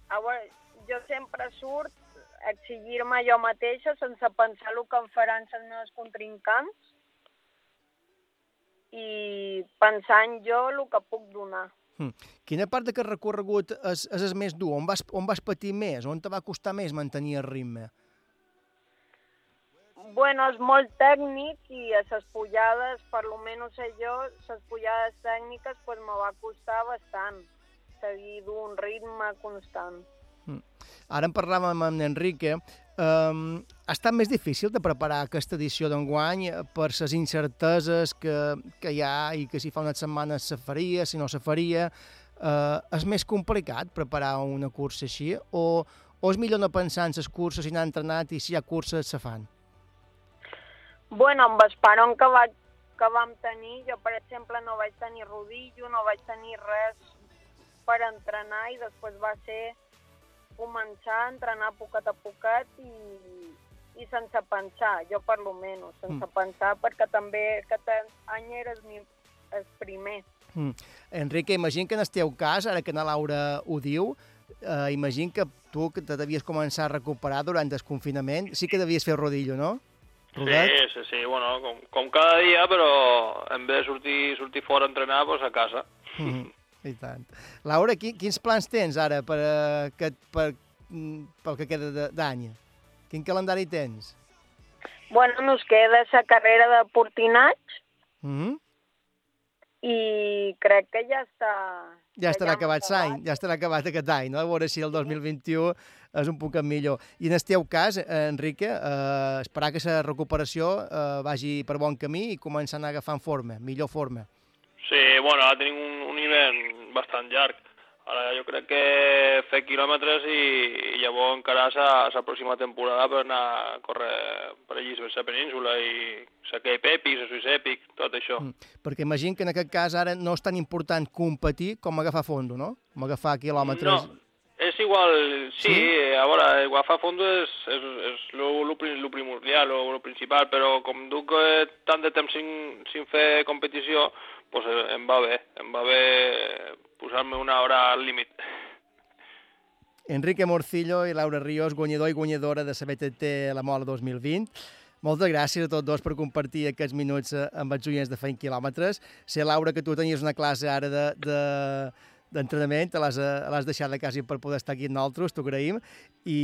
A veure, jo sempre surt a exigir-me jo mateixa sense pensar el que em faran els meus contrincants i pensant jo el que puc donar. Hm. Quina part d'aquest recorregut és, és el més dur? On vas, on vas patir més? On te va costar més mantenir el ritme? Bueno, és molt tècnic i a les pujades, per lo menos sé jo, les pujades tècniques pues, me va costar bastant seguir d'un ritme constant. Hm. Ara en parlàvem amb en Enrique. Um, ha estat més difícil de preparar aquesta edició d'enguany eh, per les incerteses que, que hi ha i que si fa unes setmanes se faria, si no se faria. Uh, és més complicat preparar una cursa així o, o és millor no pensar en les curses i anar entrenat i si hi ha curses se fan? Bueno, amb el paron que, va, que vam tenir, jo per exemple no vaig tenir rodillo, no vaig tenir res per entrenar i després va ser començar a entrenar poquet a poquet i, i sense pensar, jo per lo menos, sense Mm. pensar perquè també aquest any era el, mi- el primer. Mm. Enrique, imagina que en el teu cas, ara que na Laura ho diu, eh, imagina que tu que te devies començar a recuperar durant el confinament, sí que devies fer rodillo, no? Rodet? Sí, sí, sí, bueno, com, com cada dia, però en vez de sortir, sortir fora a entrenar, doncs a casa. Mm, I tant. Laura, qui, quins plans tens ara per, eh, que, per, mm, pel que queda d'any? Quin calendari tens? Bueno, nos queda la carrera de Portinats Mm? i crec que ja està... Ja estarà hem acabat l'any, ja estarà acabat aquest any, no? A veure si el 2021 és un poc millor. I en el teu cas, eh, Enrique, eh, esperar que la recuperació eh, vagi per bon camí i començar a agafant forma, millor forma. Sí, bueno, ara tenim un, un hivern bastant llarg. Ara jo crec que fer quilòmetres i, i llavors encarar la, pròxima temporada per anar a córrer per allí per la península i la Cape Epic, la Epic, tot això. Mm. Perquè imagino que en aquest cas ara no és tan important competir com agafar fondo, no? Com agafar quilòmetres. No, és igual, sí, Sí? a veure, agafar fondo és, és, és lo, lo, lo primordial, lo, lo principal, però com duc eh, tant de temps sin, sin fer competició, pues, eh, em va bé, em va bé posar-me una hora al límit. Enrique Morcillo i Laura Ríos, guanyador i guanyadora de la BTT La Mola 2020. Moltes gràcies a tots dos per compartir aquests minuts eh, amb els oients de Feint Quilòmetres. Sé, Laura, que tu tenies una classe ara de, de, d'entrenament, te l'has eh, deixat de casa per poder estar aquí amb nosaltres, t'ho agraïm, i,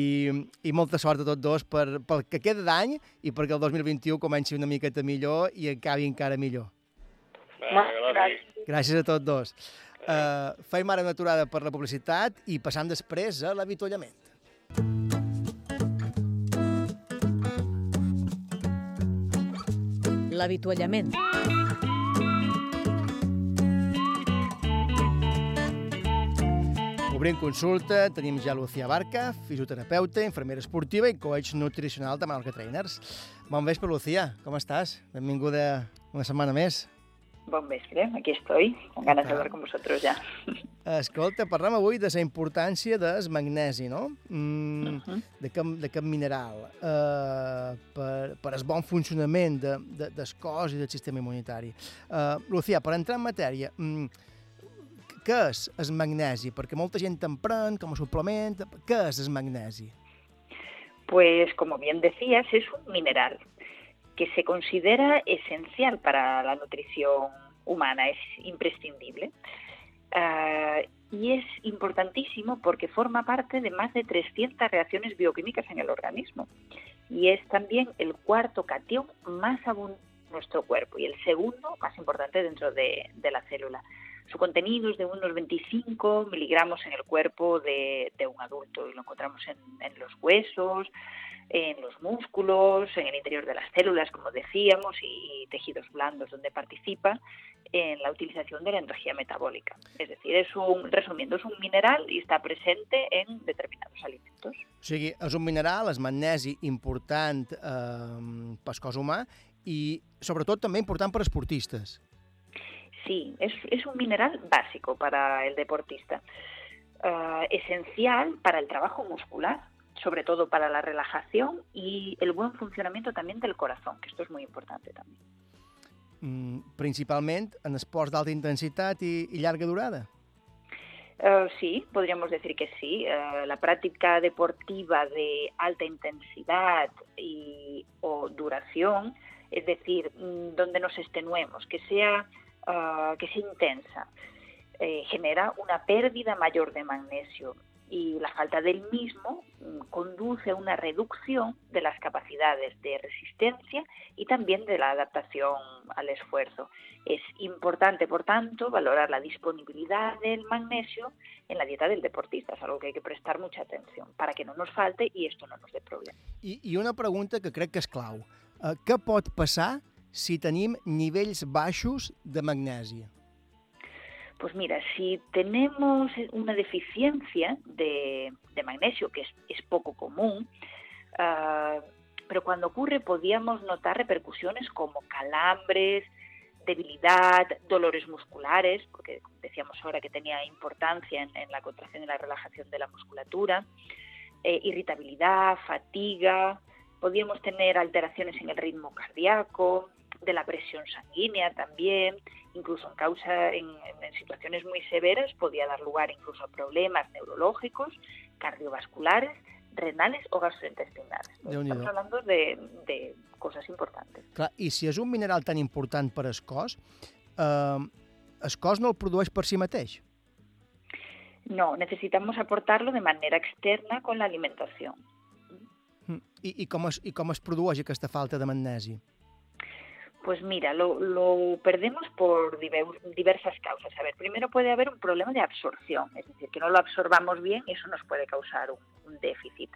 i molta sort a tots dos per, pel que queda d'any i perquè el 2021 comenci una miqueta millor i acabi encara millor. Gràcies. Gràcies a tots dos. Uh, feim ara una aturada per la publicitat i passam després a l'avituallament. L'avituallament. Obrim consulta, tenim ja Lucía Barca, fisioterapeuta, infermera esportiva i coach nutricional de Menorca Trainers. Bon vespre, Lucía, com estàs? Benvinguda una setmana més. Bon vespre, aquí estoy, con ganas de Ah. hablar con vosotros ya. Escolta, parlem avui de la importància del magnesi, no? Mm, de, cap, de cap mineral uh, per, per el bon funcionament de, de, del cos i del sistema immunitari. Uh, Lucía, per entrar en matèria, mm, què és el magnesi? Perquè molta gent en pren com a suplement. Què és el magnesi? Pues como bien decías, es un mineral que se considera esencial para la nutrición humana, es imprescindible. Ah, y es importantísimo porque forma parte de más de 300 reacciones bioquímicas en el organismo. Y es también el cuarto catión más abundante en nuestro cuerpo y el segundo más importante dentro de, de la célula. Su contenido es de unos 25 miligramos en el cuerpo de, un adulto y lo encontramos en, los huesos, en los músculos, en el interior de las células, como decíamos, y tejidos blandos donde participa en la utilización de la energía metabólica. Es decir, es un, resumiendo, es un mineral y está presente en determinados alimentos. O sigui, un mineral, és magnesi important eh, pel cos humà i, sobretot, també important per esportistes. Sí, es, es un mineral básico para el deportista, eh, esencial para el trabajo muscular, sobre todo para la relajación y el buen funcionamiento también del corazón, que esto es muy importante también. Mm, principalment en esports d'alta intensitat i, i llarga durada. Eh, sí, podríamos decir que sí. Eh, la práctica deportiva de alta intensidad y, o duración, es decir, mm, donde nos extenuemos, que sea, ah, que sea intensa, eh, genera una pérdida mayor de magnesio y la falta del mismo mm, conduce a una reducción de las capacidades de resistencia y también de la adaptación al esfuerzo. Es importante, por tanto, valorar la disponibilidad del magnesio en la dieta del deportista, es algo que hay que prestar mucha atención para que no nos falte y esto no nos dé problemas. I, I una pregunta que crec que és clau. Uh, què pot passar si tenim nivells baixos de magnesi? Pues mira, si tenemos una deficiencia de, de magnesio, que es, es poco común, ah, pero cuando ocurre podíamos notar repercusiones como calambres, debilidad, dolores musculares, porque decíamos ahora que tenía importancia en, en la contracción y la relajación de la musculatura, eh, irritabilidad, fatiga, podíamos tener alteraciones en el ritmo cardíaco, de la presión sanguínea también, incluso en causa en, en- situaciones muy severas podía dar lugar incluso a problemas neurológicos, cardiovasculares, renales o gastrointestinales. Déu-n'hi-do. Estamos hablando de, de cosas importantes. Clar, I si és un mineral tan important per al cos, eh, el cos no el produeix per si mateix. No, necesitamos aportarlo de manera externa con la alimentación. Mm. I, i, com es, I com es produeix aquesta falta de magnesi? Pues mira, lo, perdemos por diver- diversas causas. A ver, primero puede haber un problema de absorción, es decir, que no lo absorbamos bien y eso nos puede causar un, déficit.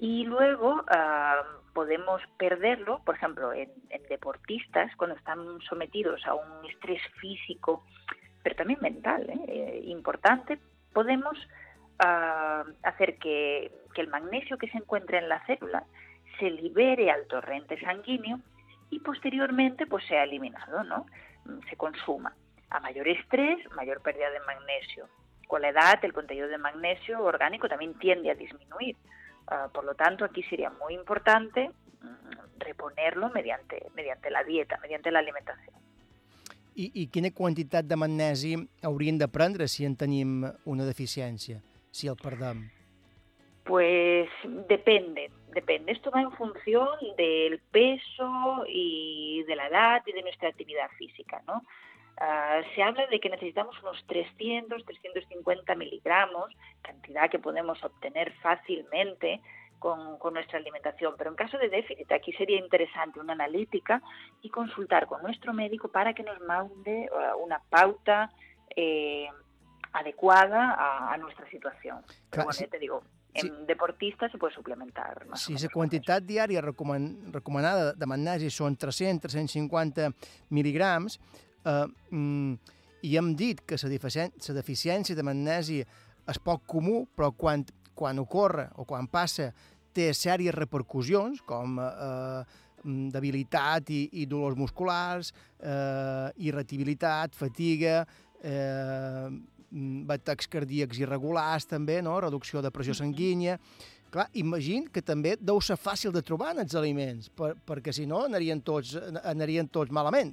Y luego ah, podemos perderlo, por ejemplo, en, en deportistas, cuando están sometidos a un estrés físico, pero también mental, ¿eh? Eh, importante, podemos ah, hacer que, que el magnesio que se encuentra en la célula se libere al torrente sanguíneo y posteriormente pues sea eliminado, ¿no? Mm, Se consuma. A mayor estrés, mayor pérdida de magnesio. Con la edad, el contenido de magnesio orgánico también tiende a disminuir. Ah, por lo tanto, aquí sería muy importante mm, reponerlo mediante, mediante la dieta, mediante la alimentación. I, I quina quantitat de magnesi hauríem de prendre si en tenim una deficiència, si el perdem? Pues depende, depende. Esto va en función del peso y de la edad y de nuestra actividad física, ¿no? Ah, se habla de que necesitamos unos 300, 350 miligramos, cantidad que podemos obtener fácilmente con, con nuestra alimentación. Pero en caso de déficit, aquí sería interesante una analítica y consultar con nuestro médico para que nos mande ah, una pauta eh, adecuada a, a nuestra situación. Pero Clar, bueno, ya te digo, en Sí. deportistas se puede suplementar menos. la quantitat diària recoman recomanada de magnesi són 300-350 mil·ligrams, eh, mm, i hem dit que la la deficiència de magnesi és poc comú, però quan, quan ocorre o quan passa té sèries repercussions, com eh, mm, debilitat i, i dolors musculars, eh, irritabilitat, fatiga, eh, mm, batecs cardíacs irregulars també, no? reducció de pressió sanguínia... Clar, imagina que també deu ser fàcil de trobar en els aliments, per, perquè si no anarien tots, anarien tots malament.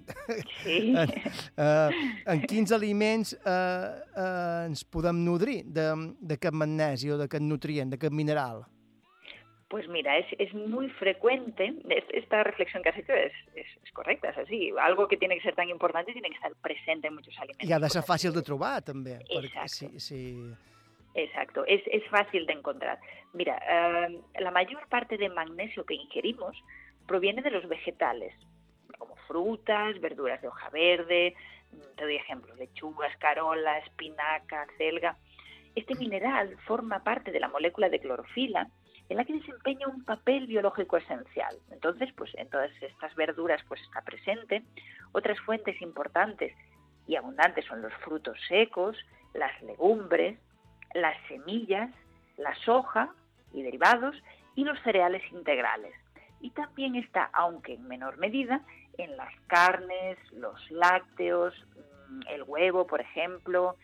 Sí. en, eh, en quins aliments eh, eh, ens podem nodrir d'aquest magnesi o d'aquest nutrient, d'aquest mineral? Pues mira, es, es muy frecuente, es- esta reflexión que has hecho es, es, es correcta, es así. Algo que tiene que ser tan importante tiene que estar presente en muchos alimentos. I ha de ser fàcil de trobar, també. Exacto. es, es fácil de encontrar. Mira, eh, la mayor parte de magnesio que ingerimos proviene de los vegetales, como frutas, verduras de hoja verde, te doy ejemplos, lechugas, carola, espinaca, celga. Este mineral forma parte de la molécula de clorofila en la que desempeña un papel biológico esencial. Entonces, pues en todas estas verduras pues está presente. Otras fuentes importantes y abundantes son los frutos secos, las legumbres, las semillas, la soja y derivados y los cereales integrales. Y también está, aunque en menor medida, en las carnes, los lácteos, mm, el huevo, por ejemplo,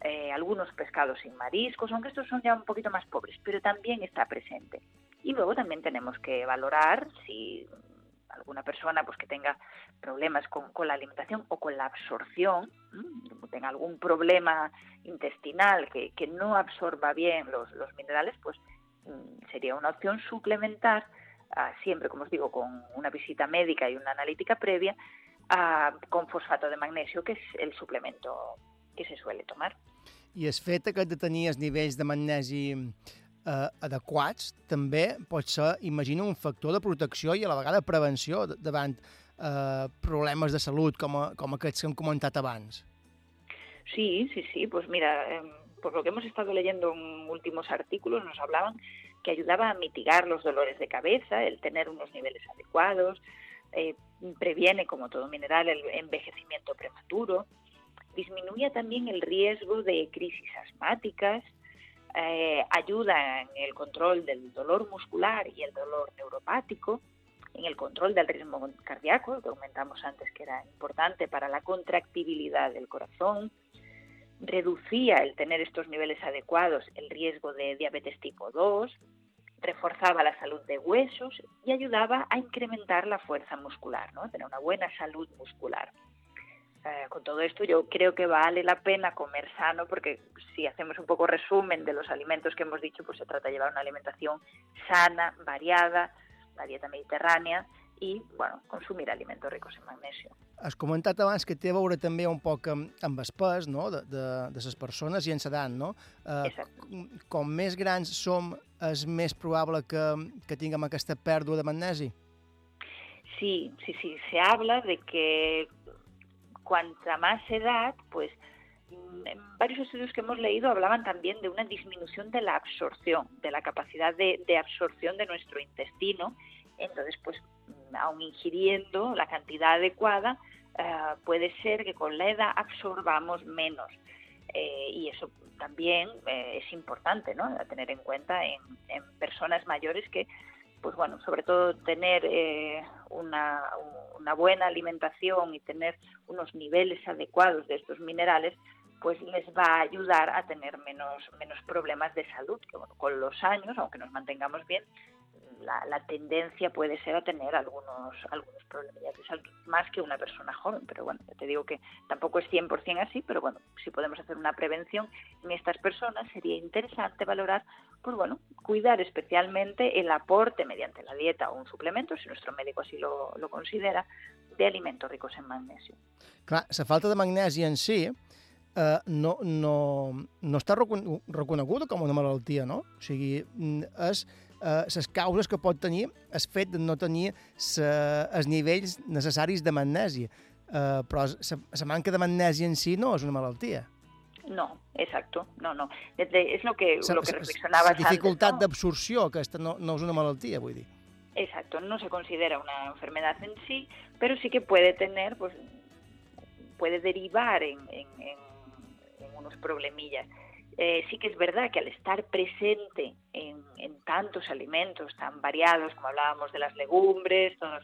eh, algunos pescados sin mariscos, aunque estos son ya un poquito más pobres, pero también está presente. Y luego también tenemos que valorar si alguna persona pues que tenga problemas con, con la alimentación o con la absorción, tenga algún problema intestinal que, que no absorba bien los, los minerales, pues mm, sería una opción suplementar, ah, siempre, como os digo, con una visita médica y una analítica previa, ah, con fosfato de magnesio, que es el suplemento que se suele tomar. I el fet aquest de tenir els nivells de magnesi eh, adequats també pot ser, imagina, un factor de protecció i a la vegada prevenció davant eh, problemes de salut com, a, com aquests que hem comentat abans. Sí, sí, sí. Pues mira, em, por lo que hemos estado leyendo en últimos artículos, nos hablaban que ayudaba a mitigar los dolores de cabeza, el tener unos niveles adecuados, eh, previene, como todo mineral, el envejecimiento prematuro, disminuye también el riesgo de crisis asmáticas, eh, ayuda en el control del dolor muscular y el dolor neuropático, en el control del ritmo cardíaco, que comentamos antes que era importante para la contractibilidad del corazón, reducía el tener estos niveles adecuados el riesgo de diabetes tipo 2, reforzaba la salud de huesos y ayudaba a incrementar la fuerza muscular, ¿no? tener una buena salud muscular. Eh, con todo esto yo creo que vale la pena comer sano porque si hacemos un poco resumen de los alimentos que hemos dicho, pues se trata de llevar una alimentación sana, variada, la dieta mediterránea y, bueno, consumir alimentos ricos en magnesio. Has comentat abans que té a veure també un poc amb, amb el pes no? de, de, de les persones i en l'edat, no? Eh, com- com més grans som, és més probable que, que tinguem aquesta pèrdua de magnesi? Sí, sí, sí, se habla de que cuanta más edad, pues mm, varios estudios que hemos leído hablaban también de una disminución de la absorción, de la capacidad de, absorción de nuestro intestino. Entonces, pues mm, aun ingiriendo la cantidad adecuada, eh, puede ser que con la edad absorbamos menos. Eh, y eso también eh, es importante, ¿no? A tener en cuenta en, en personas mayores que pues bueno, sobre todo tener eh, una, buena alimentación y tener unos niveles adecuados de estos minerales, pues les va a ayudar a tener menos, menos problemas de salud, con los años, aunque nos mantengamos bien, la, la tendencia puede ser a tener algunos, algunos problemas de salud, más que una persona joven, pero bueno, ya te digo que tampoco es 100% así, pero bueno, si podemos hacer una prevención en estas personas, sería interesante valorar, pues bueno, cuidar especialmente el aporte mediante la dieta o un suplemento, si nuestro médico así lo, lo considera, de alimentos ricos en magnesio. Clar, la falta de magnesi en si eh, no, no, no està recon reconeguda com una malaltia, no? O sigui, mm, és eh, les causes que pot tenir el fet de no tenir els nivells necessaris de magnesi. Eh, però la manca de magnesi en si no és una malaltia. No, exacto, no, no. Es lo que, lo que reflexionabas La dificultat d'absorció, aquesta no, no és una malaltia, vull dir. Exacto, no se considera una enfermedad en sí, pero sí que puede tener, pues, puede derivar en, en- en- en unos problemillas. Eh, sí que es verdad que al estar presente en, en tantos alimentos tan variados, como hablábamos de las legumbres, todos,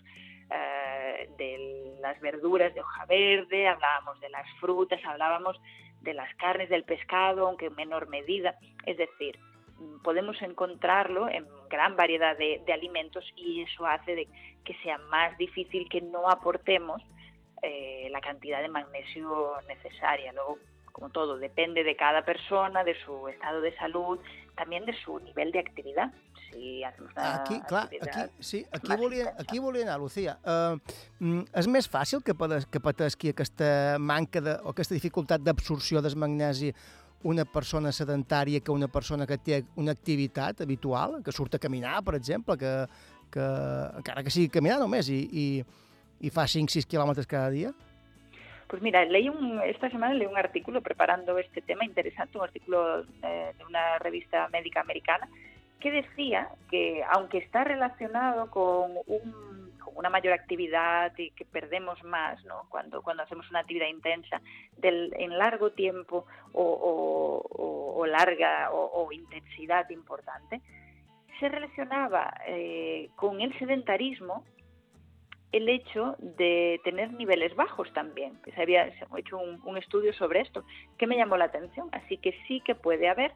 eh, de las verduras de hoja verde, hablábamos de las frutas, hablábamos de las carnes, del pescado, aunque en menor medida. Es decir, mm, podemos encontrarlo en gran variedad de, alimentos y eso hace de que sea más difícil que no aportemos eh, la cantidad de magnesio necesaria. Luego, como todo, depende de cada persona, de su estado de salud, también de su nivel de actividad. Si hacemos una Aquí, clar, aquí, sí, aquí volia, aquí volia anar, Lucía. Uh, és més fàcil que, pades, que patesqui aquesta manca de, o aquesta dificultat d'absorció del magnesi una persona sedentària que una persona que té una activitat habitual, que surt a caminar, per exemple, que, que encara que sigui caminar només i, i, i fa 5-6 quilòmetres cada dia? Pues mira, leí un, esta semana leí un artículo preparando este tema interesante, un artículo eh, de una revista médica americana, que decía que aunque está relacionado con, un- con una mayor actividad y que perdemos más ¿no? cuando, cuando hacemos una actividad intensa, del, en largo tiempo o, larga o, intensidad importante, se relacionaba eh, con el sedentarismo el hecho de tener niveles bajos también. se había se ha hecho un estudio sobre esto que me llamó la atención. Así que sí que puede haber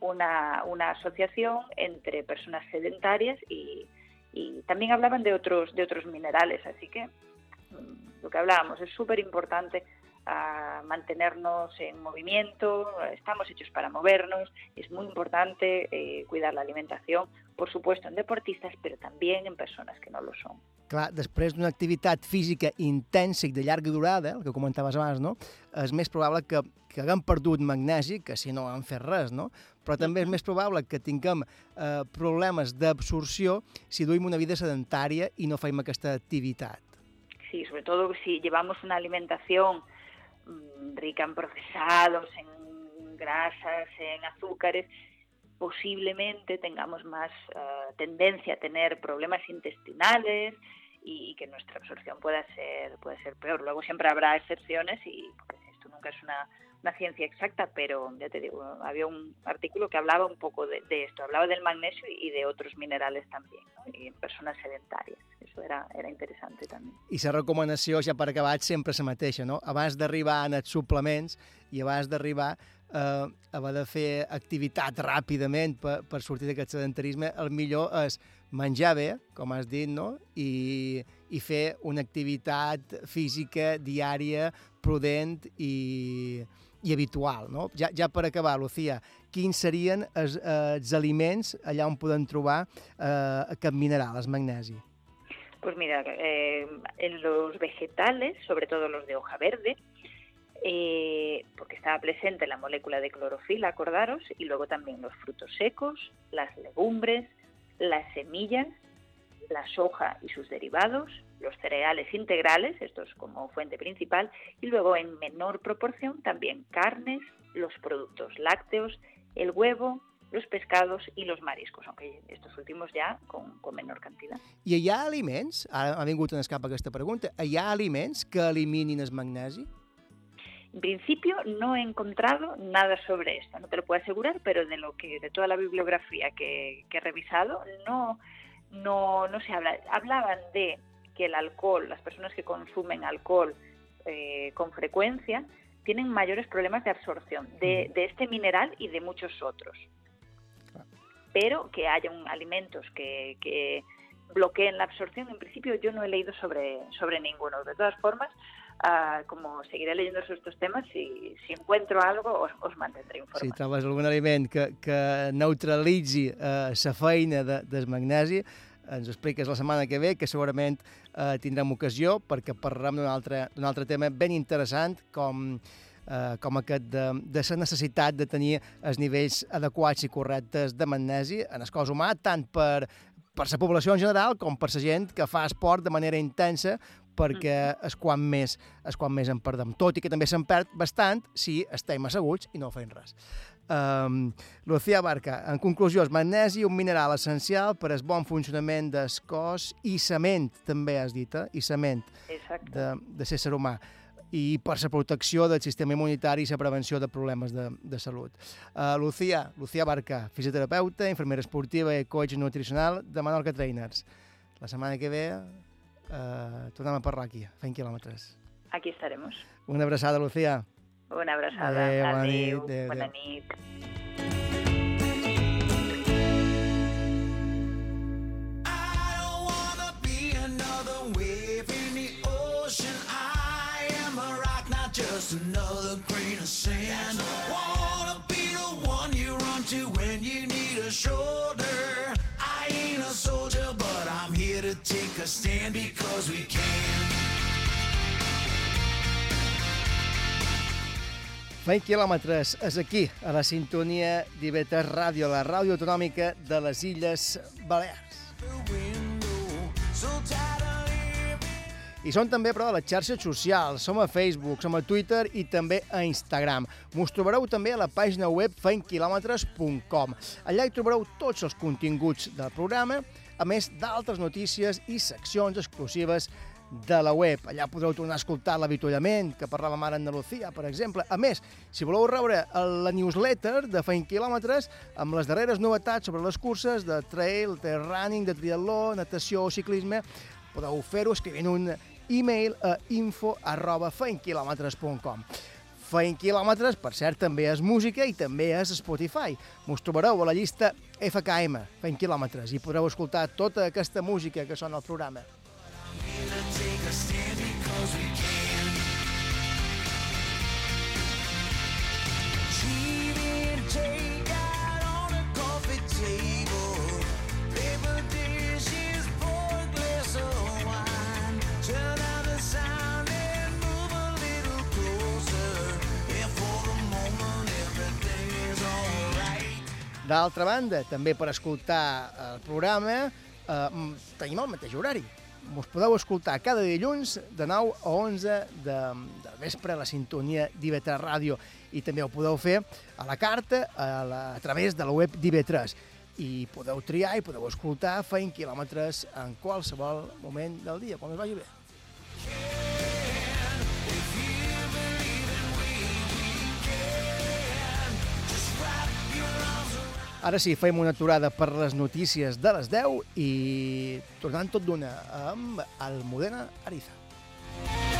una, una asociación entre personas sedentarias y, y también hablaban de otros, de otros minerales. Así que mm, lo que hablábamos es súper importante ah, mantenernos en movimiento, estamos hechos para movernos, es muy importante eh, cuidar la alimentación, por supuesto en deportistas, pero también en personas que no lo son. Clar, després d'una activitat física intensa i de llarga durada, el que comentaves abans, no? és més probable que, que haguem perdut magnesi que si no hem fet res, no? Però també és més probable que tinguem eh, problemes d'absorció si duim una vida sedentària i no fem aquesta activitat. Sí, sobre todo si llevamos una alimentación mm, rica en procesados, en grasas, en azúcares, posiblemente tengamos más eh, tendencia a tener problemas intestinales y, que nuestra absorción pueda ser puede ser peor. Luego siempre habrá excepciones y porque esto nunca es una, una ciencia exacta, pero ya te digo, había un artículo que hablaba un poco de, de esto, hablaba del magnesio y de otros minerales también, ¿no? y en personas sedentarias. Eso era, era interesante también. I la recomanació, ja per acabar, sempre la mateixa, no? Abans d'arribar en els suplements i abans d'arribar eh, haver de fer activitat ràpidament per, per sortir d'aquest sedentarisme, el millor és menjar bé, com has dit, no? I, i fer una activitat física diària, prudent i, i habitual, no? Ja, ja per acabar, Lucía, quins serien els, els aliments allà on podem trobar eh, aquest mineral, el magnesi? Pues mira, eh, en los vegetales, sobre todo los de hoja verde, eh, porque estaba presente la molécula de clorofila, acordaros, y luego también los frutos secos, las legumbres, las semillas, la soja y sus derivados, los cereales integrales, estos como fuente principal, y luego en menor proporción también carnes, los productos lácteos, el huevo, los pescados y los mariscos, aunque estos últimos ya con, con menor cantidad. I hi ha aliments, ara ha vingut en escapa aquesta pregunta, hi ha aliments que eliminin el magnesi? En principio no he encontrado nada sobre esto, no te lo puedo asegurar, pero de lo que de toda la bibliografía que, que he revisado no, no, no se habla. Hablaban de que el alcohol, las personas que consumen alcohol eh, con frecuencia, tienen mayores problemas de absorción de, de este mineral y de muchos otros. Pero que haya un, alimentos que, que bloqueen la absorción, en principio yo no he leído sobre, sobre ninguno. De todas formas, ah, como seguiré leyendo sobre estos temas, si, si encuentro algo os, os mantendré informados. Si trobes algun aliment que, que neutralitzi eh, la feina de, del magnesi, ens expliques la setmana que ve, que segurament eh, tindrem ocasió, perquè parlarem d'un altre, altre tema ben interessant, com, eh, com aquest de, de la necessitat de tenir els nivells adequats i correctes de magnesi en el cos humà, tant per, per la població en general com per la gent que fa esport de manera intensa, perquè és quan més, és quan més en perdem. Tot i que també se'n perd bastant si estem asseguts i no fem res. Um, Lucía Barca, en conclusió, el magnesi un mineral essencial per al bon funcionament del cos i la ment, també has dit, eh? i la ment Exacte. de, de ser ser humà. i per la protecció del sistema immunitari i la prevenció de problemes de, de salut. Uh, Lucía, Lucía Barca, fisioterapeuta, infermera esportiva i coach nutricional de Menorca Trainers. La setmana que ve uh, tornem a parlar aquí, fent quilòmetres. Aquí estaremos. Una abraçada, Lucía. Una abraçada. Adéu, bona Adéu, nit, adéu, bona nit. be another wave in the ocean. I am a rock, not just another grain of sand. Wanna be the one you run to when you need a shoulder. I ain't a soldier, but I'm here to take a stand because we can. Fent quilòmetres és aquí, a la sintonia d'Ivetes Ràdio, la ràdio autonòmica de les Illes Balears. I som també, però, a les xarxes socials. Som a Facebook, som a Twitter i també a Instagram. Mos trobareu també a la pàgina web fentquilòmetres.com. Allà hi trobareu tots els continguts del programa, a més d'altres notícies i seccions exclusives de la web. Allà podreu tornar a escoltar l'avituallament que parlàvem ara en Andalucía, per exemple. A més, si voleu rebre la newsletter de Feint Quilòmetres amb les darreres novetats sobre les curses de trail, de running, de triatló, natació o ciclisme, podeu fer-ho escrivint un e-mail a info arroba feintquilòmetres.com. Feint quilòmetres, per cert, també és música i també és Spotify. Mos trobareu a la llista FKM, Feint quilòmetres, i podreu escoltar tota aquesta música que sona al programa. Take a stand because we can. On a coffee table. Wine. Turn down the sound and move a little closer. For moment, everything is. D'altra banda, també per escoltar el programa, eh, tenim el mateix horari. Us podeu escoltar cada dilluns de 9 a 11 de, de vespre a la sintonia d'IV3 Ràdio i també ho podeu fer a la carta a, la, a través de la web d'IV3 i podeu triar i podeu escoltar feint quilòmetres en qualsevol moment del dia, quan us vagi bé. Ara sí, fem una aturada per les notícies de les 10 i tornant tot d'una amb el Modena Ariza. wanna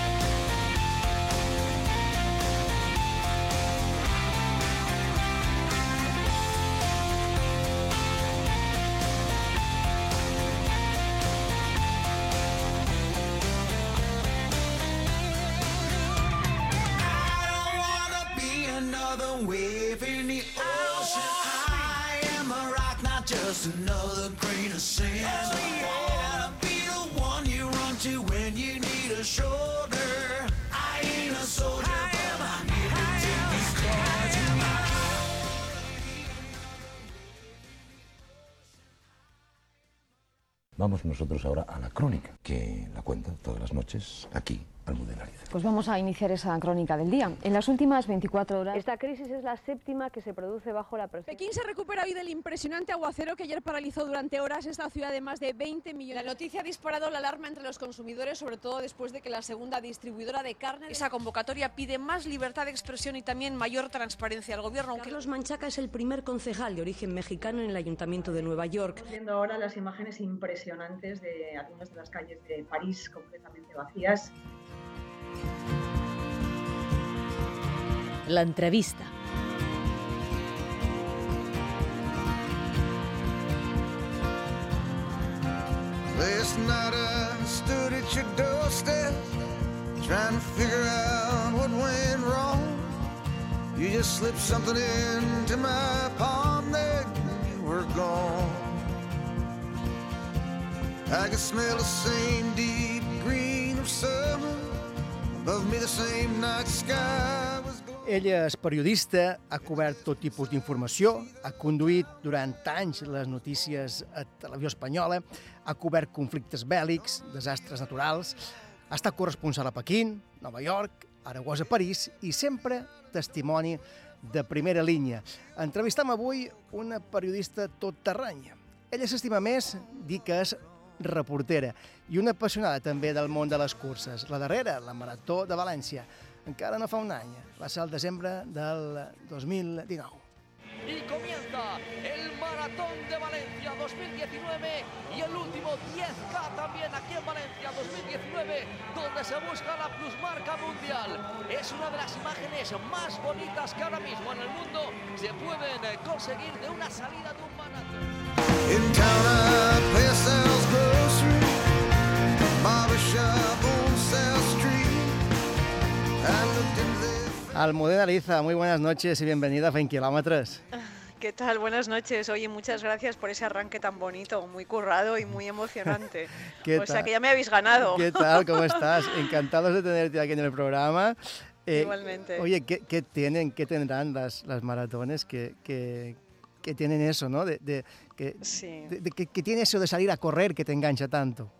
Vamos nosotros ahora a la crónica, que la cuenta todas las noches aquí. Pues vamos a iniciar esa crónica del día. En las últimas 24 horas. Esta crisis es la séptima que se produce bajo la presión. Pekín se recupera hoy del impresionante aguacero que ayer paralizó durante horas esta ciudad de más de 20 millones. La noticia ha disparado la alarma entre los consumidores, sobre todo después de que la segunda distribuidora de carne. Esa convocatoria pide más libertad de expresión y también mayor transparencia al gobierno. Aunque Carlos Manchaca es el primer concejal de origen mexicano en el Ayuntamiento de Nueva York. Estamos viendo ahora las imágenes impresionantes de algunas de las calles de París completamente vacías. L'entrevista. Last night I stood at your doorstep trying to figure out what went wrong. You just slipped something into my palm and you were gone. I could smell the same deep green of summer. Ella és periodista, ha cobert tot tipus d'informació, ha conduït durant anys les notícies a Televisió Espanyola, ha cobert conflictes bèl·lics, desastres naturals, ha estat corresponsal a Pequín, Nova York, Aragosa, París i sempre testimoni de primera línia. Entrevistam avui una periodista tot terreny. Ella s'estima més dir que és reportera i una apassionada també del món de les curses. La darrera, la Marató de València, encara no fa un any, va ser el desembre del 2019. y comienza el Maratón de Valencia 2019 y el último 10K también aquí en Valencia 2019 donde se busca la plusmarca mundial. Es una de las imágenes más bonitas que ahora mismo en el mundo se pueden eh, conseguir de una salida de un maratón. Almudena Ariza, muy buenas noches y bienvenida a 20 Kilómetros. ¿Qué tal? Buenas noches. Oye, muchas gracias por ese arranque tan bonito, muy currado y muy emocionante. ¿Qué o sea que ya me habéis ganado. ¿Qué tal? ¿Cómo estás? Encantados de tenerte aquí en el programa. Eh, Igualmente. Oye, ¿qué, qué tienen, qué tendrán las, las maratones que, que, que tienen eso, ¿no? De, de- que, Sí. de- que, que tiene eso de salir a correr que te engancha tanto.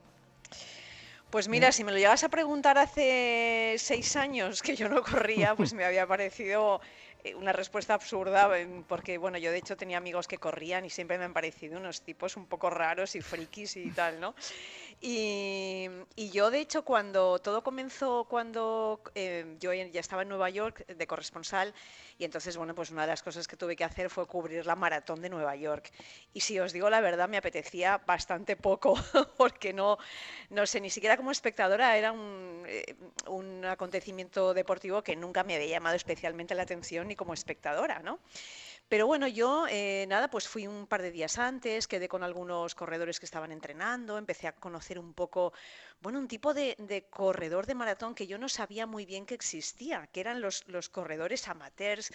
Pues mira, si me lo llegas a preguntar hace seis años que yo no corría, pues me había parecido eh, una respuesta absurda, em, porque bueno, yo de hecho tenía amigos que corrían y siempre me han parecido unos tipos un poco raros y frikis y tal, ¿no? Y, yo de hecho cuando todo comenzó, cuando eh, yo ya estaba en Nueva York de corresponsal, y entonces bueno, pues una de las cosas que tuve que hacer fue cubrir la maratón de Nueva York. Y si os digo la verdad, me apetecía bastante poco, porque no, no sé, ni siquiera como espectadora era un, eh, un acontecimiento deportivo que nunca me había llamado especialmente la atención ni como espectadora, ¿no? Pero bueno, yo eh, nada, pues fui un par de días antes, quedé con algunos corredores que estaban entrenando, empecé a conocer un poco, bueno, un tipo de, corredor de maratón que yo no sabía muy bien que existía, que eran los, corredores amateurs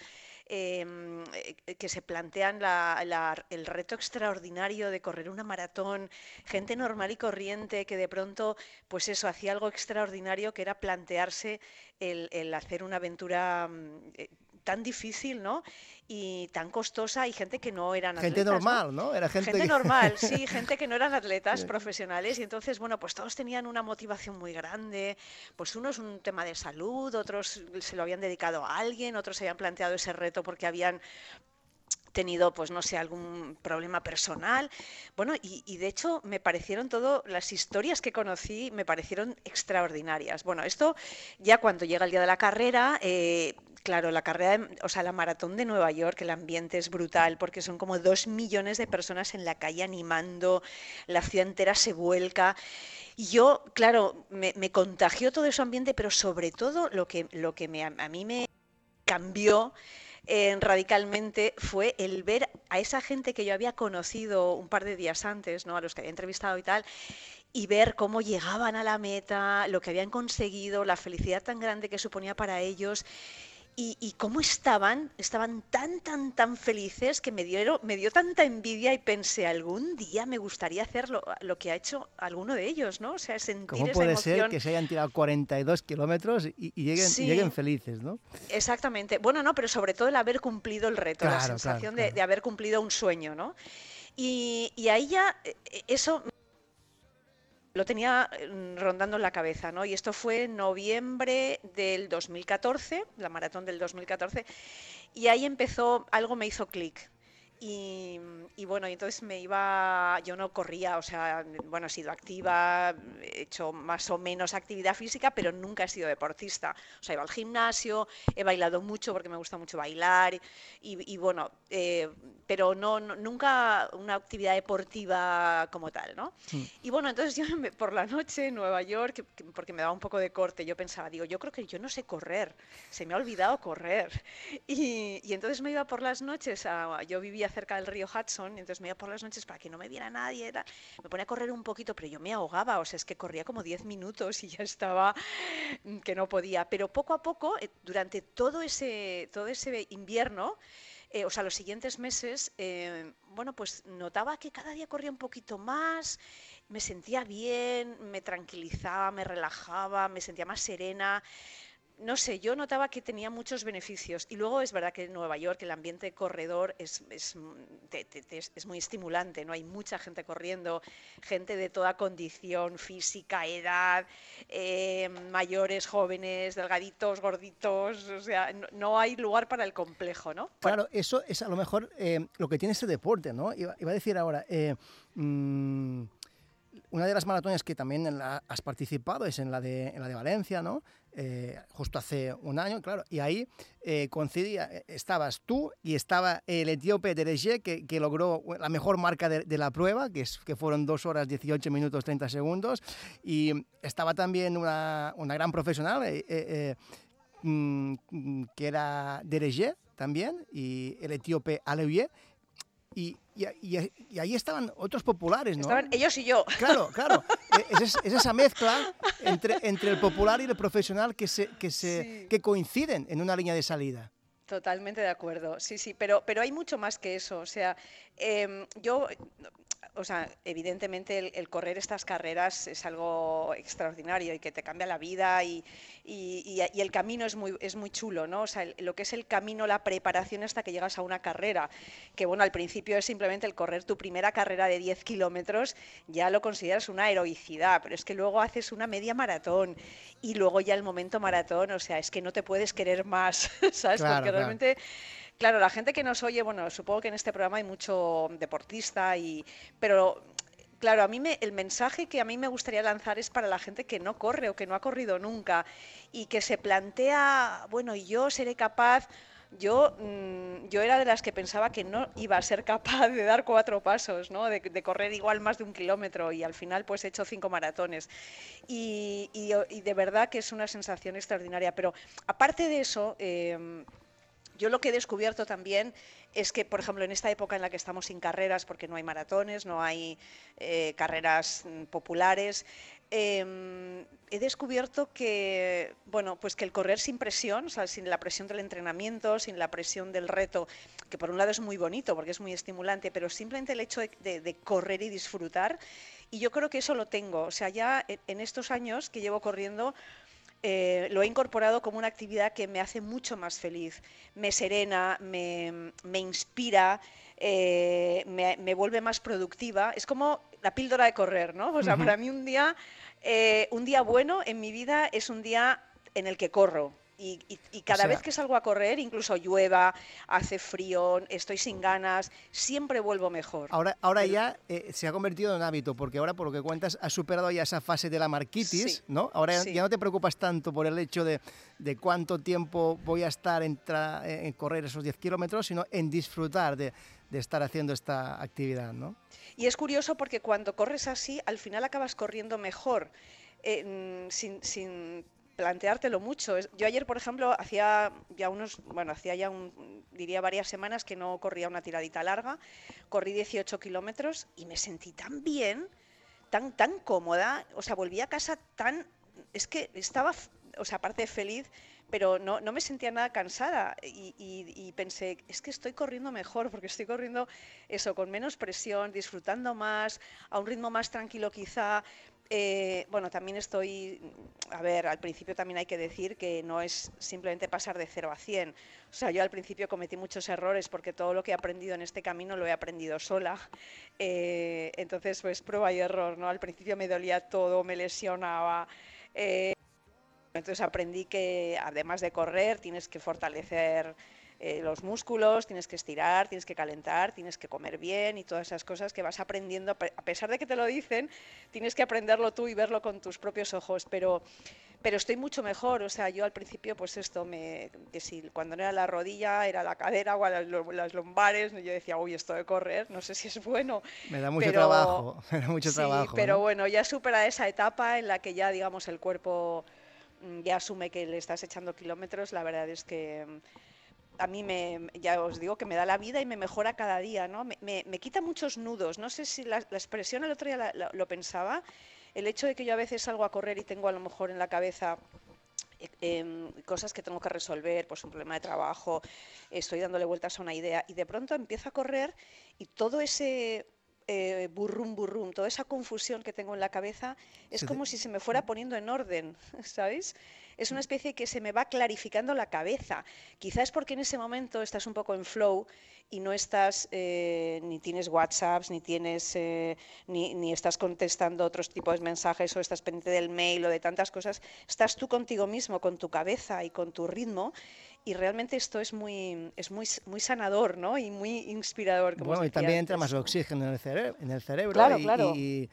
em, eh, que se plantean la- la- el reto extraordinario de correr una maratón, gente normal y corriente que de pronto, pues eso, hacía algo extraordinario que era plantearse el, hacer una aventura mm, eh, tan difícil, ¿no? Y tan costosa y gente que no eran Gente atletas, ¿no? normal, ¿no? Era gente, Gente que- normal, sí, gente que no eran atletas profesionales y entonces, bueno, pues todos tenían una motivación muy grande, pues unos un tema de salud, otros se lo habían dedicado a alguien, otros se habían planteado ese reto porque habían tenido, pues no sé, algún problema personal. Bueno, y, y de hecho me parecieron todo, las historias que conocí me parecieron extraordinarias. Bueno, esto ya cuando llega el día de la carrera, eh, claro, la carrera, de- o sea, la maratón de Nueva York, el ambiente es brutal porque son como dos millones de personas en la calle animando, la ciudad entera se vuelca. Y yo, claro, me, contagió todo ese ambiente, pero sobre todo lo que, lo que me, a a mí me cambió eh, radicalmente fue el ver a esa gente que yo había conocido un par de días antes, ¿no? a los que había entrevistado y tal, y ver cómo llegaban a la meta, lo que habían conseguido, la felicidad tan grande que suponía para ellos. Y, y cómo estaban, estaban tan, tan, tan felices que me, dieron, me dio tanta envidia y pensé, algún día me gustaría hacer lo, lo que ha hecho alguno de ellos, ¿no? O sea, sentir ¿Cómo esa puede emoción. ser que se hayan tirado 42 kilómetros y, y lleguen, Sí. lleguen felices, ¿no? Exactamente. Bueno, no, pero sobre todo el haber cumplido el reto, la Claro, sensación de- claro. De, haber cumplido un sueño, ¿no? Y, y ahí ya eh, eso lo tenía mm, rondando en la cabeza, ¿no? Y esto fue en noviembre del 2014, la maratón del 2014, y ahí empezó, algo me hizo clic. Y, y bueno, entonces me iba, yo no corría, o sea, bueno, he sido activa, he hecho más o menos actividad física, pero nunca he sido deportista. O sea, iba al gimnasio, he bailado mucho porque me gusta mucho bailar, y, y bueno, eh, pero no, no- nunca una actividad deportiva como tal, ¿no? Y bueno, entonces yo me- por la noche en Nueva York, que- que- porque me daba un poco de corte, yo pensaba, digo, yo creo que yo no sé correr, se me ha olvidado correr. Y, y entonces me iba por las noches, a- yo vivía cerca del río Hudson, y entonces me iba por las noches para que no me viera nadie, me ponía a correr un poquito, pero yo me ahogaba, o sea, es que corría como 10 minutos y ya estaba mm, que no podía. Pero poco a poco, eh, durante todo ese, todo ese invierno, eh, o sea, los siguientes meses, eh, bueno, pues notaba que cada día corría un poquito más, me sentía bien, me tranquilizaba, me relajaba, me sentía más serena. No sé, yo notaba que tenía muchos beneficios. Y luego es verdad que en Nueva York el ambiente corredor es, es, es- muy estimulante, ¿no? Hay mucha gente corriendo, gente de toda condición física, edad, eh, mayores, jóvenes, delgaditos, gorditos, o sea, no, hay lugar para el complejo, ¿no? Claro, eso es a lo mejor eh, lo que tiene este deporte, ¿no? Iba, a decir ahora, eh, mm, una de las maratones que también has participado es en la de, en la de Valencia, ¿no? Eh, justo hace un año, claro, y ahí eh, coincidía, eh, estabas tú y estaba el etíope Derege, que, que logró la mejor marca de, la prueba, que, es, que fueron 2 horas 18 minutos 30 segundos, y estaba también una, una gran profesional, mm, que era Derege también, y el etíope Aleuye, y, y, y- y ahí estaban otros populares, ¿no? Estaban ellos y yo. Claro, claro. E- Es, es- es esa mezcla entre, entre el popular y el profesional que, se, que, se, que coinciden en una línea de salida. Totalmente de acuerdo, sí, sí, pero, pero hay mucho más que eso. O sea, em, yo, o sea, evidentemente el, el correr estas carreras es algo extraordinario y que te cambia la vida y, y- y- y el camino es muy, es muy chulo, ¿no? O sea, el- lo que es el camino, la preparación hasta que llegas a una carrera, que bueno, al principio es simplemente el correr tu primera carrera de 10 kilómetros, ya lo consideras una heroicidad, pero es que luego haces una media maratón y luego ya el momento maratón, o sea, es que no te puedes querer más, ¿sabes? Claro, Porque realmente Claro, la gente que nos oye, bueno, supongo que en este programa hay mucho deportista y pero claro, a mí me, el mensaje que a mí me gustaría lanzar es para la gente que no corre o que no ha corrido nunca y que se plantea, bueno, ¿y yo seré capaz yo, mm, yo era de las que pensaba que no iba a ser capaz de dar cuatro pasos, ¿no? de, correr igual más de un kilómetro y al final pues he hecho cinco maratones. Y, y- y de verdad que es una sensación extraordinaria. Pero aparte de eso, em, yo lo que he descubierto también es que, por ejemplo, en esta época en la que estamos sin carreras, porque no hay maratones, no hay eh, carreras mm, populares, em, he descubierto que, bueno, pues que el correr sin presión, sin la presión del entrenamiento, sin la presión del reto, que por un lado es muy bonito porque es muy estimulante, pero simplemente el hecho de, de- correr y disfrutar, y yo creo que eso lo tengo. O sea, ya en estos años que llevo corriendo, eh, lo he incorporado como una actividad que me hace mucho más feliz, me serena, me, me inspira, eh, me, me vuelve más productiva. Es como la píldora de correr, ¿no? O sea, para mí un día, eh, un día bueno en mi vida es un día en el que corro. Y, y- y cada sea- vez que salgo a correr, incluso llueva, hace frío, estoy sin ganas, siempre vuelvo mejor. Ahora, ahora ya eh, se ha convertido en un hábito, porque ahora, por lo que cuentas, has superado ya esa fase de la marquitis, Sí, ¿no? Ahora ya- sí. ya no te preocupas tanto por el hecho de, de cuánto tiempo voy a estar en, en correr esos 10 kilómetros, sino en disfrutar de, de estar haciendo esta actividad, ¿no? Y es curioso porque cuando corres así, al final acabas corriendo mejor, eh, mm, sin, sin planteártelo mucho. Yo ayer, por ejemplo, hacía ya unos, bueno, hacía ya diría varias semanas que no corría una tiradita larga, corrí 18 kilómetros y me sentí tan bien, tan, tan cómoda, o sea, volví a casa tan, es que estaba, o sea, aparte de feliz, pero no, no me sentía nada cansada y- y pensé, es que estoy corriendo mejor, porque estoy corriendo eso, con menos presión, disfrutando más, a un ritmo más tranquilo quizá. Eh, bueno, también estoy, a ver, al principio también hay que decir que no es simplemente pasar de 0 a 100. O sea, yo al principio cometí muchos errores porque todo lo que he aprendido en este camino lo he aprendido sola. Eh, entonces, pues prueba y error, ¿no? Al principio me dolía todo, me lesionaba. eh, entonces aprendí que además de correr tienes que fortalecer eh, los músculos, tienes que estirar, tienes que calentar, tienes que comer bien y todas esas cosas que vas aprendiendo. A pe- a pesar de que te lo dicen, tienes que aprenderlo tú y verlo con tus propios ojos. Pero, pero estoy mucho mejor. O sea, yo al principio, pues esto, me, que si cuando no era la rodilla, era la cadera o las, las lumbares, yo decía, uy, esto de correr, no sé si es bueno. Me da mucho Pero- trabajo, me da mucho sí, trabajo. pero ¿no? bueno, ya supera esa etapa en la que ya, digamos, el cuerpo mm, ya asume que le estás echando kilómetros, la verdad es que mm, a mí me, ya os digo que me da la vida y me mejora cada día, ¿no? Me, me- me quita muchos nudos. No sé si la, la expresión el otro día la- la- lo pensaba, el hecho de que yo a veces salgo a correr y tengo a lo mejor en la cabeza eh, em, cosas que tengo que resolver, pues un problema de trabajo, estoy dándole vueltas a una idea y de pronto empiezo a correr y todo ese eh, burrum burrum, toda esa confusión que tengo en la cabeza es como si se me fuera poniendo en orden, ¿sabéis? Es una especie que se me va clarificando la cabeza. Quizás porque en ese momento estás un poco en flow y no estás, eh, ni tienes WhatsApps, ni tienes, eh, ni, ni estás contestando otros tipos de mensajes o estás pendiente del mail o de tantas cosas. Estás tú contigo mismo, con tu cabeza y con tu ritmo. Y realmente esto es muy, es muy, muy sanador, ¿no? Y muy inspirador. Como Bueno, y también entra más oxígeno en el cerebro, en el cerebro Claro, y, claro. y-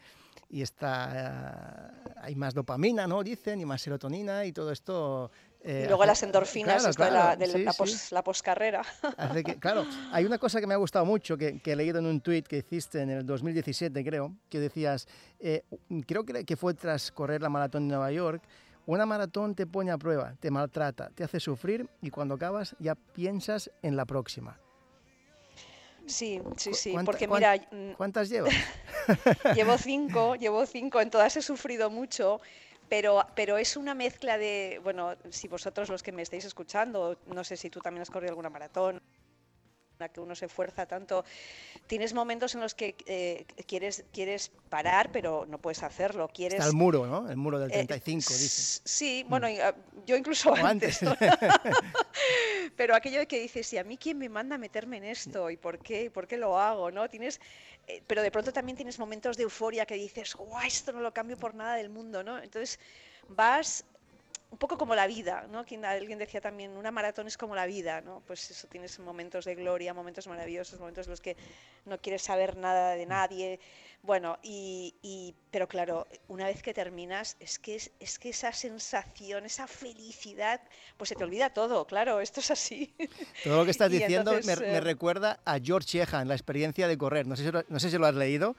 y está, eh, hay más dopamina, ¿no? Dicen, y más serotonina y todo esto. eh, y luego hace- las endorfinas Claro, esto de la, de sí, la, sí. pos- la poscarrera. Hace que- claro, hay una cosa que me ha gustado mucho, que, que he leído en un tuit que hiciste en el 2017, creo, que decías, eh, creo que, que fue tras correr la maratón de Nueva York, una maratón te pone a prueba, te maltrata, te hace sufrir y cuando acabas ya piensas en la próxima. Sí, sí, sí, ¿Cuánta- porque mira, mm, ¿Cuántas llevas? llevo cinco, llevo cinco, en todas he sufrido mucho, pero, pero es una mezcla de, bueno, si vosotros los que me estáis escuchando, no sé si tú también has corrido alguna maratón, la que uno se esfuerza tanto, tienes momentos en los que eh, quieres, quieres parar, pero no puedes hacerlo, quieres... Está el muro, ¿no? El muro del Eh, 35, dice. Sí, bueno, y, ah, yo incluso O antes. antes. Pero aquello de que dices, ¿y a mí quién me manda a meterme en esto? ¿Y por qué? ¿Por qué lo hago? ¿no? Tienes, eh, pero de pronto también tienes momentos de euforia que dices, guau, esto no lo cambio por nada del mundo, ¿no? Entonces vas un poco como la vida, ¿no? Quien, alguien decía también, una maratón es como la vida, ¿no? Pues eso, tienes momentos de gloria, momentos maravillosos, momentos en los que no quieres saber nada de nadie, bueno, y, y- pero claro, una vez que terminas, es que, es, es que esa sensación, esa felicidad, pues se te olvida todo, claro, esto es así. Todo lo que estás diciendo me, entonces, me eh, recuerda a George Shehan, la experiencia de correr. No sé si no sé si lo has leído,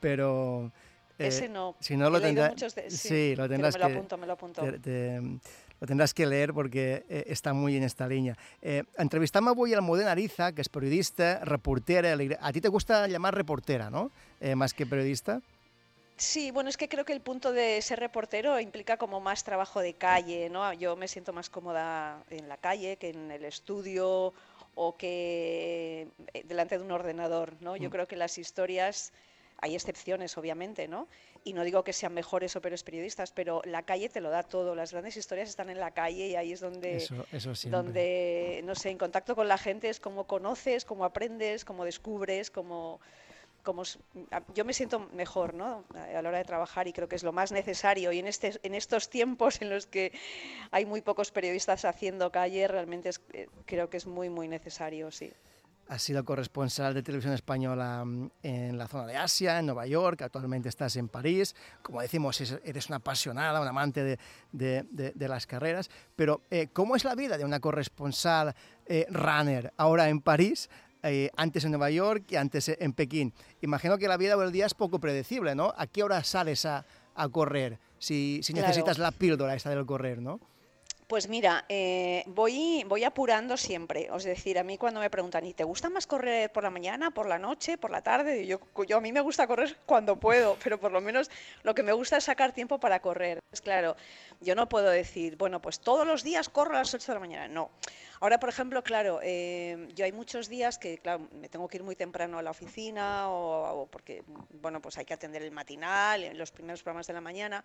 pero... eh, Ese no. Si no, lo tendrás... sí, sí, lo tendrás me lo que... apunto, me lo apunto. te- te- lo tendrás que leer perquè eh, està molt en esta línia. Eh, entrevistam avui al Modena Ariza, que és periodista, reportera. A ti te gusta llamar reportera, ¿no? Eh, más que periodista. Sí, bueno, es que creo que el punto de ser reportero implica como más trabajo de calle, ¿no? Yo me siento más cómoda en la calle que en el estudio o que eh, delante de un ordenador, ¿no? Yo Mm. creo que las historias, hay excepciones, obviamente, ¿no? Y no digo que sean mejores o peores periodistas, pero la calle te lo da todo. Las grandes historias están en la calle y ahí es donde, Eso, eso siempre. donde no sé, en contacto con la gente es como conoces, como aprendes, como descubres, como como yo me siento mejor ¿no? a a la hora de trabajar y creo que es lo más necesario y en este en estos tiempos en los que hay muy pocos periodistas haciendo calle realmente es- eh, creo que es muy muy necesario sí Has sido corresponsal de televisión española mm, en la zona de Asia, en Nueva York, actualmente estás en París. Como decimos, es- eres una apasionada, una amante de, de- de- de las carreras. Pero, eh, ¿cómo es la vida de una corresponsal eh, runner ahora en París? eh, antes en Nueva York y antes en Pekín. Imagino que la vida del día es poco predecible, ¿no? ¿A qué hora sales a, a correr? Si, si Claro. necesitas la píldora esta del correr, ¿no? Pues mira, eh, voy, apurando siempre. Es decir, a mí cuando me preguntan, ¿y te gusta más correr por la mañana, por la noche, por la tarde? Yo, a mí me gusta correr cuando puedo, pero por lo menos lo que me gusta es sacar tiempo para correr. Es claro, yo no puedo decir, bueno, pues todos los días corro a las 8 de la mañana. No. Ahora, por ejemplo, claro, eh, yo hay muchos días que, claro, me tengo que ir muy temprano a la oficina o, porque, bueno, pues hay que atender el matinal, los primeros programas de la mañana.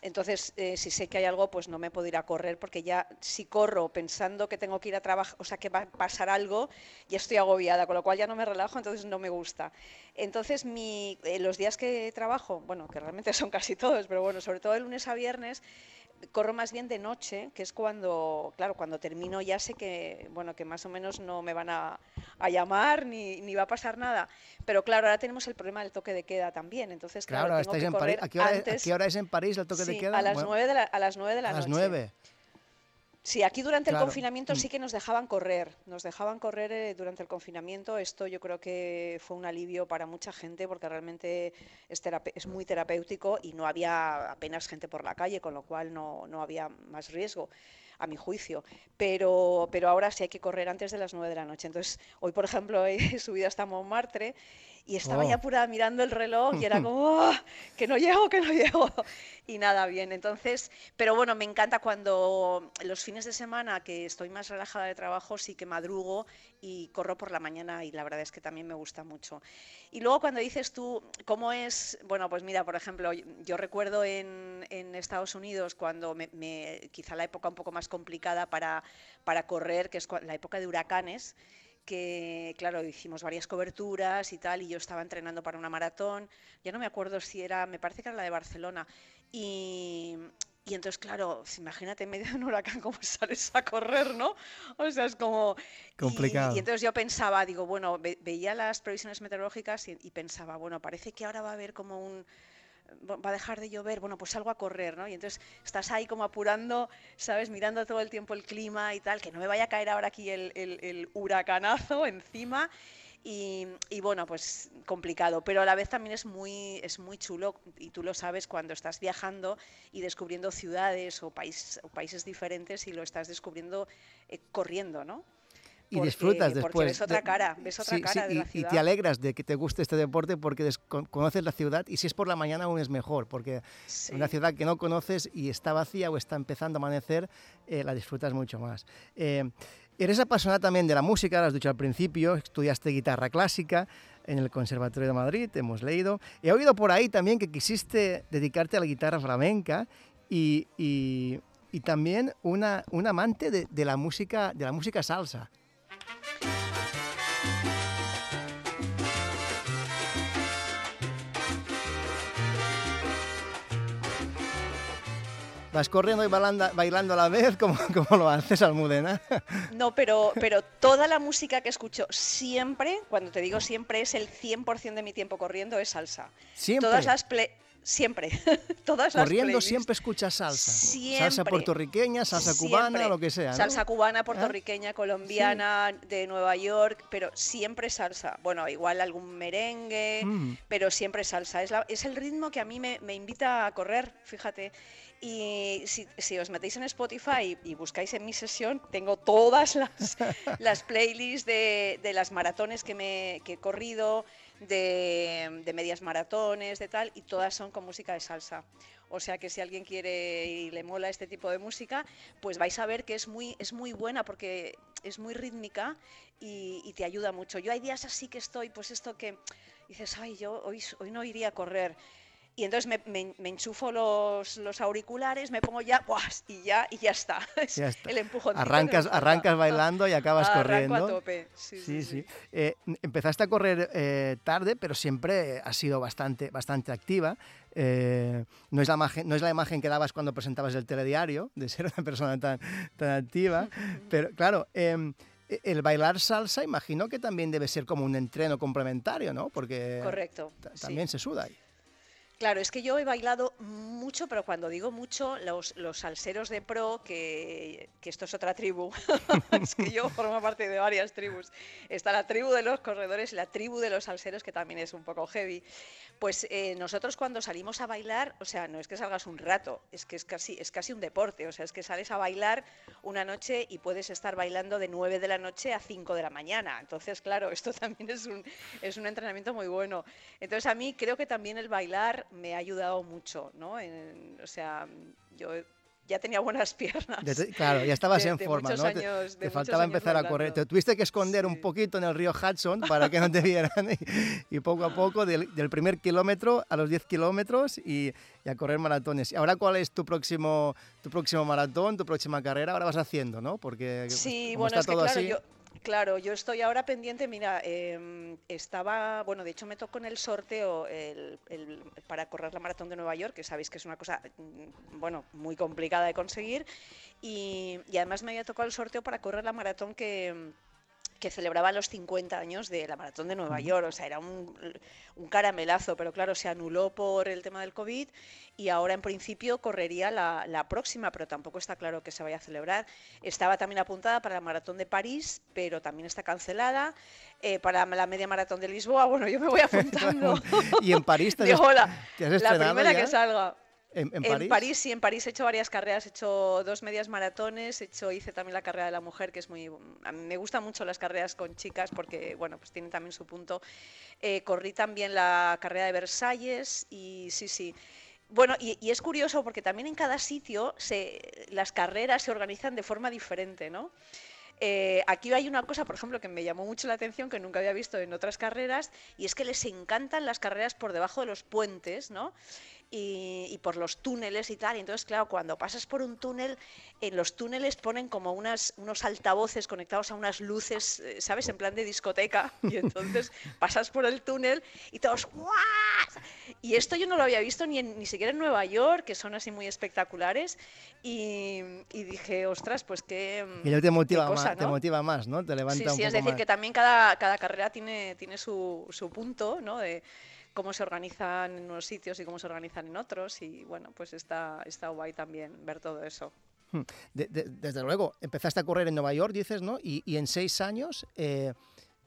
Entonces, eh, si sé que hay algo, pues no me puedo ir a correr porque ya si corro pensando que tengo que ir a trabajar, o sea, que va a pasar algo, ya estoy agobiada, con lo cual ya no me relajo, entonces no me gusta. Entonces, eh, los días que trabajo, bueno, que realmente son casi todos, pero bueno, sobre todo de lunes a viernes, corro más bien de noche, que es cuando, claro, cuando termino ya sé que, bueno, que más o menos no me van a, a llamar ni, ni va a pasar nada. Pero claro, ahora tenemos el problema del toque de queda también, entonces claro, Claro, tengo que en París. correr ¿A qué, hora, es- antes. ¿A qué hora es en París el toque de Sí, queda? A las, Bueno, nueve de la, a las 9 de la a las noche. 9. Sí, aquí durante Claro. el confinamiento sí que nos dejaban correr, nos dejaban correr eh, durante el confinamiento. Esto yo creo que fue un alivio para mucha gente porque realmente es, es muy terapéutico y no había apenas gente por la calle, con lo cual no, no había más riesgo a mi juicio. Pero, pero ahora sí hay que correr antes de las 9 de la noche. Entonces, hoy, por ejemplo, he subido hasta Montmartre y estaba Oh. ya apurada mirando el reloj y era como, "Ah, que no llego, que no llego. Y nada, bien. Entonces, pero bueno, me encanta cuando los fines de semana que estoy más relajada de trabajo, sí que madrugo y corro por la mañana y la verdad es que también me gusta mucho. Y luego cuando dices tú, ¿cómo es? Bueno, pues mira, por ejemplo, yo- recuerdo en, en Estados Unidos cuando me, me- quizá la época un poco más complicada para, para correr, que es la época de huracanes, que claro, hicimos varias coberturas y tal, y yo estaba entrenando para una maratón, ya no me acuerdo si era, me parece que era la de Barcelona, y, y entonces, claro, imagínate en medio de un huracán cómo sales a correr, ¿no? O sea, es como... y- Complicado. Y, entonces yo pensaba, digo, bueno, ve- veía las previsiones meteorológicas y, y pensaba, bueno, parece que ahora va a haber como un va a dejar de llover, bueno, pues salgo a correr, ¿no? Y entonces estás ahí como apurando, ¿sabes? Mirando todo el tiempo el clima y tal, que no me vaya a caer ahora aquí el, el, huracanazo encima. Y, y, bueno, pues complicado, pero a la vez también es muy, es muy chulo y tú lo sabes cuando estás viajando y descubriendo ciudades o, país, o países diferentes y lo estás descubriendo eh, corriendo, ¿no? Y disfrutas después. Porque ves otra cara, ves otra sí, cara sí, de y, la ciudad. y te alegras de que te guste este deporte porque conoces la ciudad y si es por la mañana aún es mejor porque Sí. una ciudad que no conoces y está vacía o está empezando a amanecer eh, la disfrutas mucho más. Eh, eres apasionada también de la música, lo has dicho al principio, estudiaste guitarra clásica en el Conservatorio de Madrid, hemos leído. He oído por ahí también que quisiste dedicarte a la guitarra flamenca y, y- y también una, un amante de, de la música, de la música salsa. ¿Vas corriendo y bailando, bailando a la vez? ¿Cómo, cómo lo haces, Almudena? No, pero, pero toda la música que escucho siempre, cuando te digo siempre, es el 100% de mi tiempo corriendo, es salsa. ¿Siempre? Todas las play- Siempre. Todas las Corriendo playlists. siempre escuchas salsa. Salsa Siempre. puertorriqueña, salsa cubana, lo que sea. ¿no? Salsa cubana, ¿Ah? puertorriqueña, colombiana, de Nueva York, pero siempre salsa. Bueno, igual algún merengue, Mm. pero siempre salsa. Es, la- es el ritmo que a mí me, me invita a correr, fíjate. Y si, si os metéis en Spotify y, y buscáis en mi sesión, tengo todas las, las playlists de, de las maratones que, me, que he corrido, de, medias maratones, de tal, y todas son con música de salsa. O sea que si alguien quiere y le mola este tipo de música, pues vais a ver que es muy, es muy buena porque es muy rítmica y, y te ayuda mucho. Yo hay días así que estoy, pues esto que dices, ay, yo hoy, hoy no iría a correr. Y entonces me, me- me enchufo los, los auriculares, me pongo ya, y ya, y ya está. Es Ya está. El empujón. Arrancas, arrancas bailando y acabas Arranco corriendo. a tope. Sí, Sí, sí. Eh, empezaste a correr eh, tarde, pero siempre has sido bastante, bastante activa. Eh, no, es la imagen, no es la imagen que dabas cuando presentabas el telediario, de ser una persona tan, tan activa. Pero claro, em, el bailar salsa imagino que también debe ser como un entreno complementario, ¿no? Porque Correcto, ta- sí. también se suda ahí. Claro, es que yo he bailado mucho, pero cuando digo mucho, los, los salseros de pro, que, que esto es otra tribu, es que yo formo parte de varias tribus. Está la tribu de los corredores y la tribu de los salseros, que también es un poco heavy. Pues eh, nosotros cuando salimos a bailar, o sea, no es que salgas un rato, es que es casi, es casi un deporte, o sea, es que sales a bailar una noche y puedes estar bailando de 9 de la noche a 5 de la mañana. Entonces, claro, esto también es un, es un entrenamiento muy bueno. Entonces, a mí creo que también el bailar me ha ayudado mucho, ¿no? En- o sea, yo ya tenía buenas piernas. De- claro, ya estabas de- en de forma, ¿no? Te- años- te, muchos faltaba empezar a correr. Te tuviste que esconder un poquito en el río Hudson para que no te vieran. Y, y poco a poco, del, del primer kilómetro a los 10 kilómetros y, y a correr maratones. ¿Y ahora cuál es tu próximo, tu próximo maratón, tu próxima carrera? Ahora vas haciendo, ¿no? Porque Sí, como bueno, está es que todo claro, así... yo, claro, yo estoy ahora pendiente, mira, em, estaba, bueno, de hecho me tocó en el sorteo el- el- para correr la maratón de Nueva York, que sabéis que es una cosa, mm, bueno, muy complicada de conseguir, y, y además me había tocado el sorteo para correr la maratón que que celebraba los 50 años de la maratón de Nueva. York, o sea, era un, un caramelazo, pero claro, se anuló por el tema del COVID y ahora en principio correría la, la próxima, pero tampoco está claro que se vaya a celebrar. Estaba también apuntada para la maratón de París, pero también está cancelada. Eh, para la media maratón de Lisboa, bueno, yo me voy apuntando. y en París te has, Digo, "Hola, te has la primera ya? que salga. ¿En, en En París? París? sí, en París he hecho varias carreras, he hecho dos medias maratones, he hecho, hice también la carrera de la mujer, que es muy... A mí me gustan mucho las carreras con chicas porque, bueno, pues tienen también su punto. Eh, corrí también la carrera de Versalles y sí, sí. Bueno, y, y es curioso porque también en cada sitio se, las carreras se organizan de forma diferente, ¿no? Eh, aquí hay una cosa, por ejemplo, que me llamó mucho la atención, que nunca había visto en otras carreras, y es que les encantan las carreras por debajo de los puentes, ¿no? Y, y por los túneles y tal. Y entonces, claro, cuando pasas por un túnel, en los túneles ponen como unas, unos altavoces conectados a unas luces, eh, ¿sabes? En plan de discoteca. Y entonces pasas por el túnel y todos ¡guau! Y esto yo no lo había visto ni, en- ni siquiera en Nueva York, que son así muy espectaculares. Y, y dije, ostras, pues qué, Y te motiva, cosa, más, te ¿no? motiva más, ¿no? Te levanta Sí, un sí, poco es decir, más. que también cada, cada carrera tiene, tiene su, su punto, ¿no? De, cómo se organizan en unos sitios y cómo se organizan en otros y bueno, pues está, está guay también ver todo eso. Hmm. De- de- desde luego, empezaste a correr en Nueva York, dices, ¿no? Y, y en seis años eh,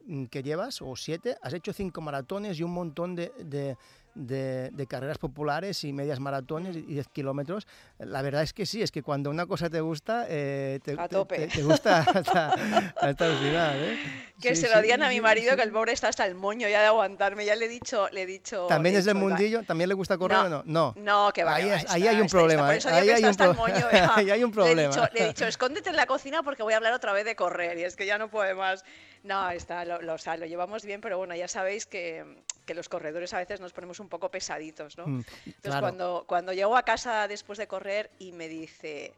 mm, que llevas, o siete, has hecho cinco maratones y un montón de- de- de carreras populares y medias maratones y 10 kilómetros. La verdad es que sí, es que cuando una cosa te gusta, eh, te, A tope. te- te gusta hasta, hasta el final. ¿eh? Que Sí, se lo digan a mi marido, sí. que el pobre está hasta el moño ya de aguantarme. Ya le he dicho, le he dicho. ¿También es del dicho, "Oiga, mundillo? ¿También le gusta correr o no? No. No, que va. Ahí, que va, es- ahí está, hay un está, problema. está. Por eso digo Ahí hay un, hasta el pro- moño, venga. ahí hay un Le he, problema. dicho, le he dicho, escóndete en la cocina porque voy a hablar otra vez de correr. Y es que ya no puede más. No, está, lo, lo, o sea, lo llevamos bien, pero bueno, ya sabéis que, que los corredores a veces nos ponemos un poco pesaditos, ¿no? Mm, Entonces, claro. cuando, cuando llego a casa después de correr y me dice,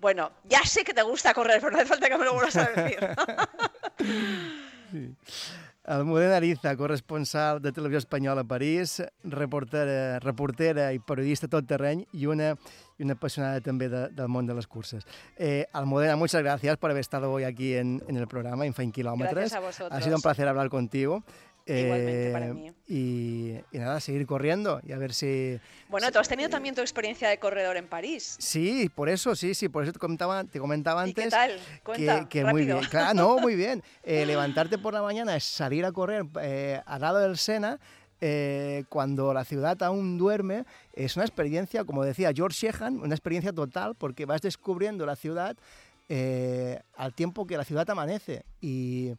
bueno, ya sé que te gusta correr, pero no hace falta que me lo vuelvas a decir. Sí. Almudena Ariza, corresponsal de Televisió Espanyola a París, reportera, reportera i periodista tot terreny i una, y una apasionada también de- del mundo de las curses. Eh, Almudena, muchas gracias por haber estado hoy aquí en, en el programa Kilómetros. Gracias a vosotros. Ha sido un placer hablar contigo. Igualmente para mí. Y, y nada, seguir corriendo y a ver si... Bueno, tú has tenido también tu experiencia de corredor en París. Sí, por eso, sí, sí, por eso te comentaba, te comentaba ¿Y antes qué tal? Cuenta, que, que muy bien. Claro, no, muy bien. Eh, levantarte por la mañana es salir a correr eh, al lado del Sena. eh, cuando la ciudad aún duerme, es una experiencia, como decía George Sheehan, una experiencia total porque vas descubriendo la ciudad eh, al tiempo que la ciudad amanece. Y,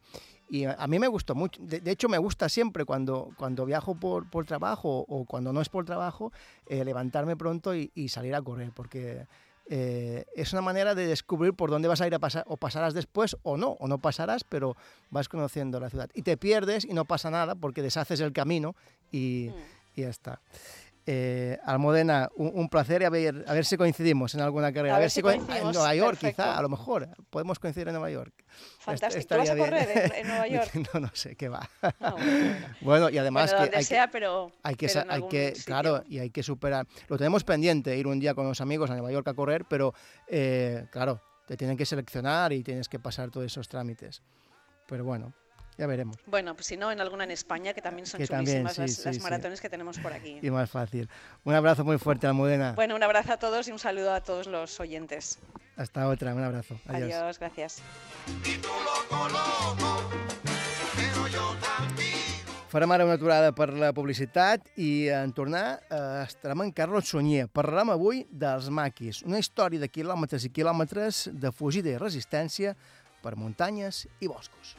y a mí me gustó mucho. De, de hecho, me gusta siempre cuando, cuando viajo por, por trabajo o cuando no es por trabajo, eh, levantarme pronto y, y salir a correr, porque eh, es una manera de descubrir por dónde vas a ir a pasar, o pasarás después o no, o no pasarás, pero vas conociendo la ciudad. Y te pierdes y no pasa nada porque deshaces el camino y, y ya está. Eh, Almudena, un, un placer y a ver, a ver si coincidimos en alguna carrera. A ver si coin- coincidimos, en Nueva York, perfecto. quizá, a lo mejor. Podemos coincidir en Nueva York. Fantástico. ¿Tú vas a correr en- en Nueva York? no, no sé, qué va. Ah, bueno, bueno, y además Bueno, que hay que- sea, pero- hay que, pero hay que claro, y hay que superar. Lo tenemos pendiente, ir un día con los amigos a Nueva York a correr, pero eh, claro, te tienen que seleccionar y tienes que pasar todos esos trámites. Pero bueno, ya veremos. Bueno, pues si no, en alguna en España, que también son Que también, chulísimas sí, las, sí, las sí. maratones que tenemos por aquí. Y más fácil. Un abrazo muy fuerte, Almudena. Bueno, un abrazo a todos y un saludo a todos los oyentes. Hasta otra, un abrazo. Adiós. Adiós, gracias. Farem ara una aturada per la publicitat i en tornar eh, estarem en Carlos Sunyer. Parlarem avui dels maquis, una història de quilòmetres i quilòmetres de fugida i resistència per muntanyes i boscos.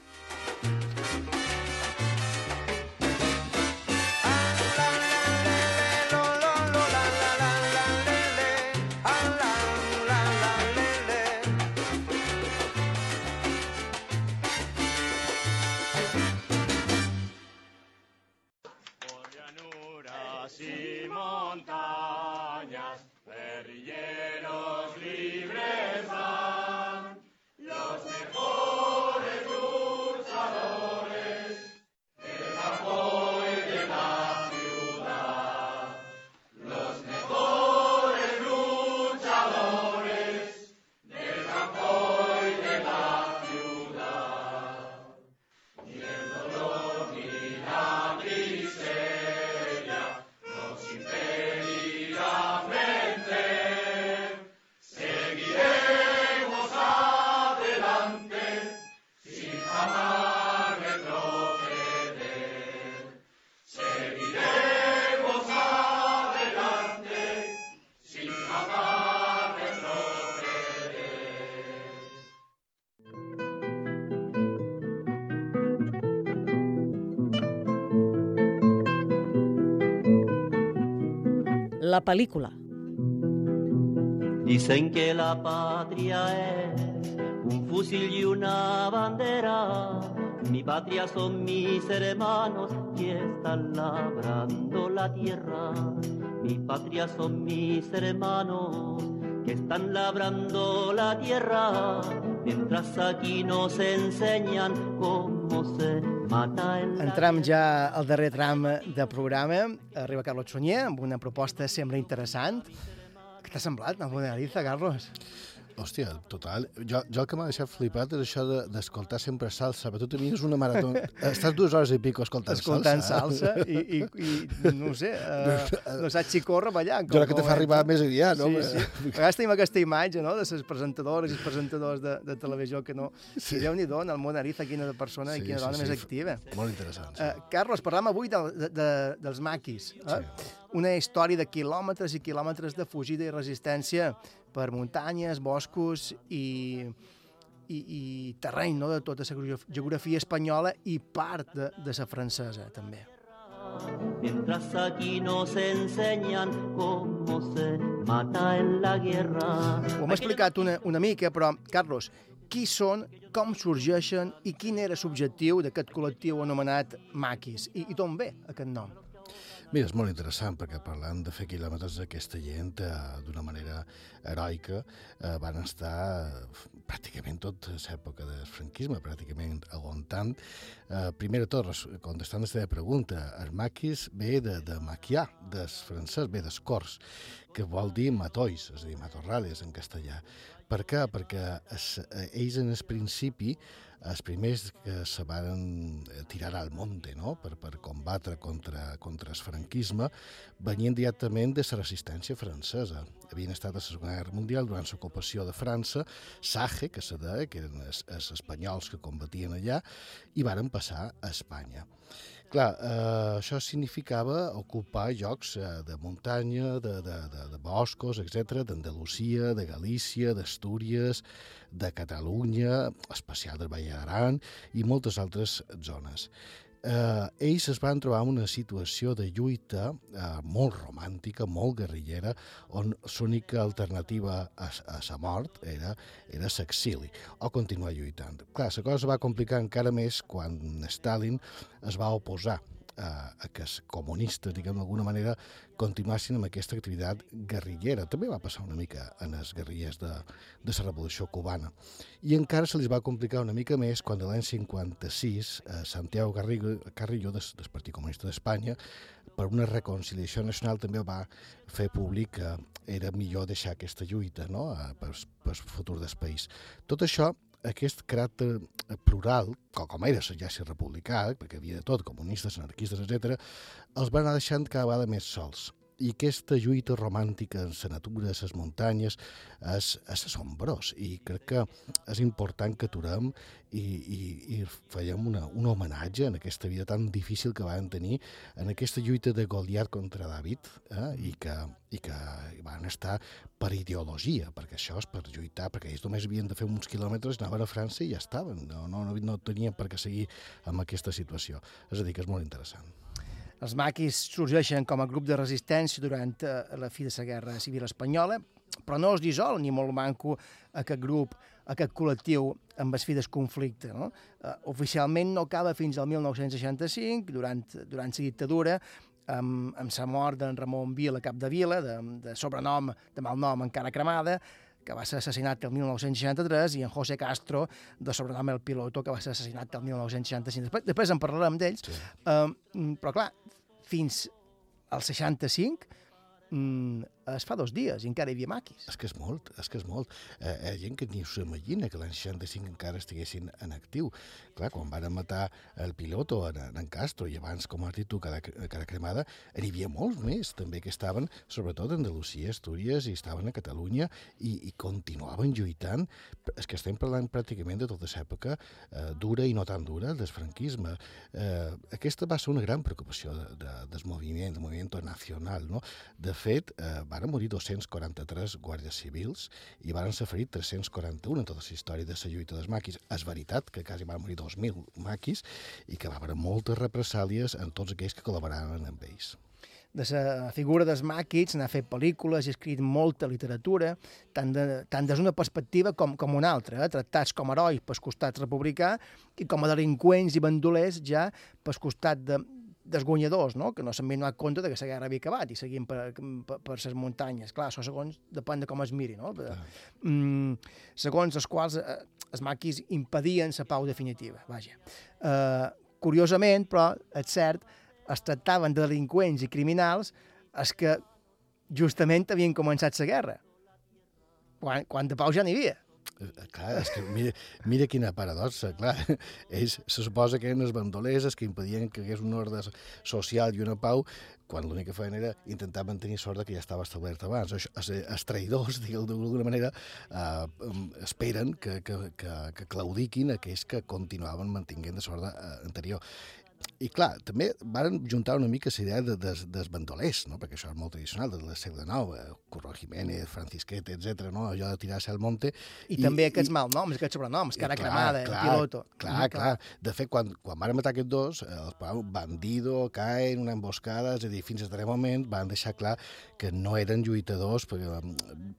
La pel·lícula. Dicen que la patria es un fusil y una bandera. Mi patria son mis hermanos que están labrando la tierra. Mi patria son mis hermanos que están labrando la tierra. Mientras aquí nos enseñan cómo se Entrem ja al darrer tram de programa. Arriba Carlos Sunyer amb una proposta sembla interessant. Què t'ha semblat, Almudena Ariza, Carlos? Hòstia, total. Jo, jo el que m'ha deixat flipat és això de- d'escoltar de, sempre salsa. Però tu tenies una marató... Estàs dues hores i pico escoltant, Escoltant salsa. salsa i, i, i no ho sé, uh, no saps si corre ballant. Jo crec que te fa arribar més aviat, no? Sí, sí. A vegades tenim aquesta imatge, no?, de les presentadores i els presentadors de, de televisió que no... Sí. I Déu-n'hi-do, en el món Ariza, quina persona i Sí, quina sí, dona sí. més activa. Molt interessant, sí. Uh, Carlos, parlam avui del, de, de, dels maquis. Eh? Una història de quilòmetres i quilòmetres de fugida i resistència per muntanyes, boscos i, i, i terreny no? de tota la geograf- geografia espanyola i part de, de la francesa, també. Mientras aquí nos enseñan cómo se mata en la guerra. Ho hem explicat una, una mica, però, Carlos, qui són, com sorgeixen i quin era l'objectiu d'aquest col·lectiu anomenat Maquis? I, i d'on ve aquest nom? Mira, és molt interessant perquè parlant de fer quilòmetres aquesta gent eh, d'una manera heroica eh, van estar eh, pràcticament tota l'època del franquisme, pràcticament aguantant. Eh, primer de tot, contestant teva pregunta, el maquis ve de, de maquiar, des francès, ve dels cors, que vol dir matois, és a dir, matorrales en castellà. Per què? Perquè es, eh, ells en el principi els primers que se van eh, tirar al monte no? per, per combatre contra, contra el franquisme venien directament de la resistència francesa. Havien estat a la Segona Guerra Mundial durant l'ocupació de França, Sage, que se deia, que eren els, els espanyols que combatien allà, i varen passar a Espanya. Clar, eh, això significava ocupar llocs eh, de muntanya, de, de, de, de boscos, etc, d'Andalusia, de Galícia, d'Astúries, de Catalunya, especial del Vall d'Aran i moltes altres zones. Eh, ells es van trobar en una situació de lluita eh, molt romàntica, molt guerrillera, on l'única alternativa a, a la mort era, era l'exili, o continuar lluitant. Clar, la cosa va complicar encara més quan Stalin es va oposar a, que els comunistes, diguem d'alguna manera, continuassin amb aquesta activitat guerrillera. També va passar una mica en els guerrillers de, de la Revolució Cubana. I encara se li va complicar una mica més quan l'any 56 eh, Santiago Carrillo, Carrillo des, del Partit Comunista d'Espanya, per una reconciliació nacional també va fer públic que era millor deixar aquesta lluita no? per, per futur del país. Tot això aquest caràcter plural, com, com era l'exèrcit republicà, perquè havia de tot, comunistes, anarquistes, etc., els van anar deixant cada vegada més sols. I aquesta lluita romàntica en la natura, a les muntanyes, és, és assombrós. I crec que és important que aturem i, i, i fèiem una, un homenatge en aquesta vida tan difícil que van tenir, en aquesta lluita de Goliat contra David, eh? I, que, i que van estar per ideologia, perquè això és per lluitar, perquè ells només havien de fer uns quilòmetres, anaven a França i ja estaven, no, no, no, no tenien per què seguir amb aquesta situació. És a dir, que és molt interessant. Els maquis sorgeixen com a grup de resistència durant eh, la fi de la Guerra Civil Espanyola, però no es dissol ni molt manco aquest grup, aquest col·lectiu amb el fi del conflicte. No? Eh, oficialment no acaba fins al 1965, durant, durant la dictadura, amb, amb la mort d'en Ramon Vila, cap de vila, de, de sobrenom, de malnom encara cremada, que va ser assassinat el 1963, i en José Castro, de sobrenom el piloto, que va ser assassinat el 1965. Després, després en parlarem d'ells, sí. um, però clar, fins al 65 mm, es fa dos dies i encara hi havia maquis. És que és molt, és que és molt. Eh, hi ha gent que ni s'imagina que l'any 65 encara estiguessin en actiu. Clar, quan van matar el pilot o en, en Castro i abans, com has dit tu, cada, cada cremada, n'hi havia molts més també que estaven, sobretot a Andalusia, Astúries, i estaven a Catalunya i, i continuaven lluitant. És que estem parlant pràcticament de tota l'època eh, dura i no tan dura del franquisme. Eh, aquesta va ser una gran preocupació de, de, del moviment, del moviment nacional. No? De fet, eh, van morir 243 guàrdies civils i van ser ferit 341 en tota la història de la lluita dels maquis. És veritat que quasi van morir 2.000 maquis i que va haver moltes represàlies en tots aquells que col·laboraven amb ells. De la figura dels maquis n'ha fet pel·lícules i escrit molta literatura, tant, de, tant des d'una perspectiva com, com una altra, eh? tractats com herois pel costat republicà i com a delinqüents i bandolers ja pel costat de, dels guanyadors, no? que no s'han donat compte de que la guerra havia acabat i seguim per, per, per les muntanyes. Clar, això segons depèn de com es miri, no? Però, mm, segons els quals eh, els maquis impedien la pau definitiva, vaja. Eh, curiosament, però, és cert, es tractaven de delinqüents i criminals els que justament havien començat la guerra. quan, quan de pau ja n'hi havia. Eh, Clar, és que mira, mira quina paradoxa, clar. Ells se suposa que eren els bandolers els que impedien que hi hagués un ordre social i una pau, quan l'únic que feien era intentar mantenir l'ordre que ja estava establert abans. Això, els, els traïdors, digueu d'alguna manera, eh, esperen que, que, que, que claudiquin aquells que continuaven mantinguent l'ordre eh, anterior. I clar, també varen juntar una mica la idea de, de, dels bandolers, no? perquè això és molt tradicional, del segle IX, eh, Curro Jiménez, Francisquete, etc. no? allò de tirar-se al monte. I, I també aquests i, malnoms, aquests sobrenoms, cara clar, cremada, clar, piloto. Clar, clar, clar. De fet, quan, quan van matar aquests dos, eh, els paraven bandido, caen, una emboscada, és a dir, fins a darrer moment van deixar clar que no eren lluitadors per,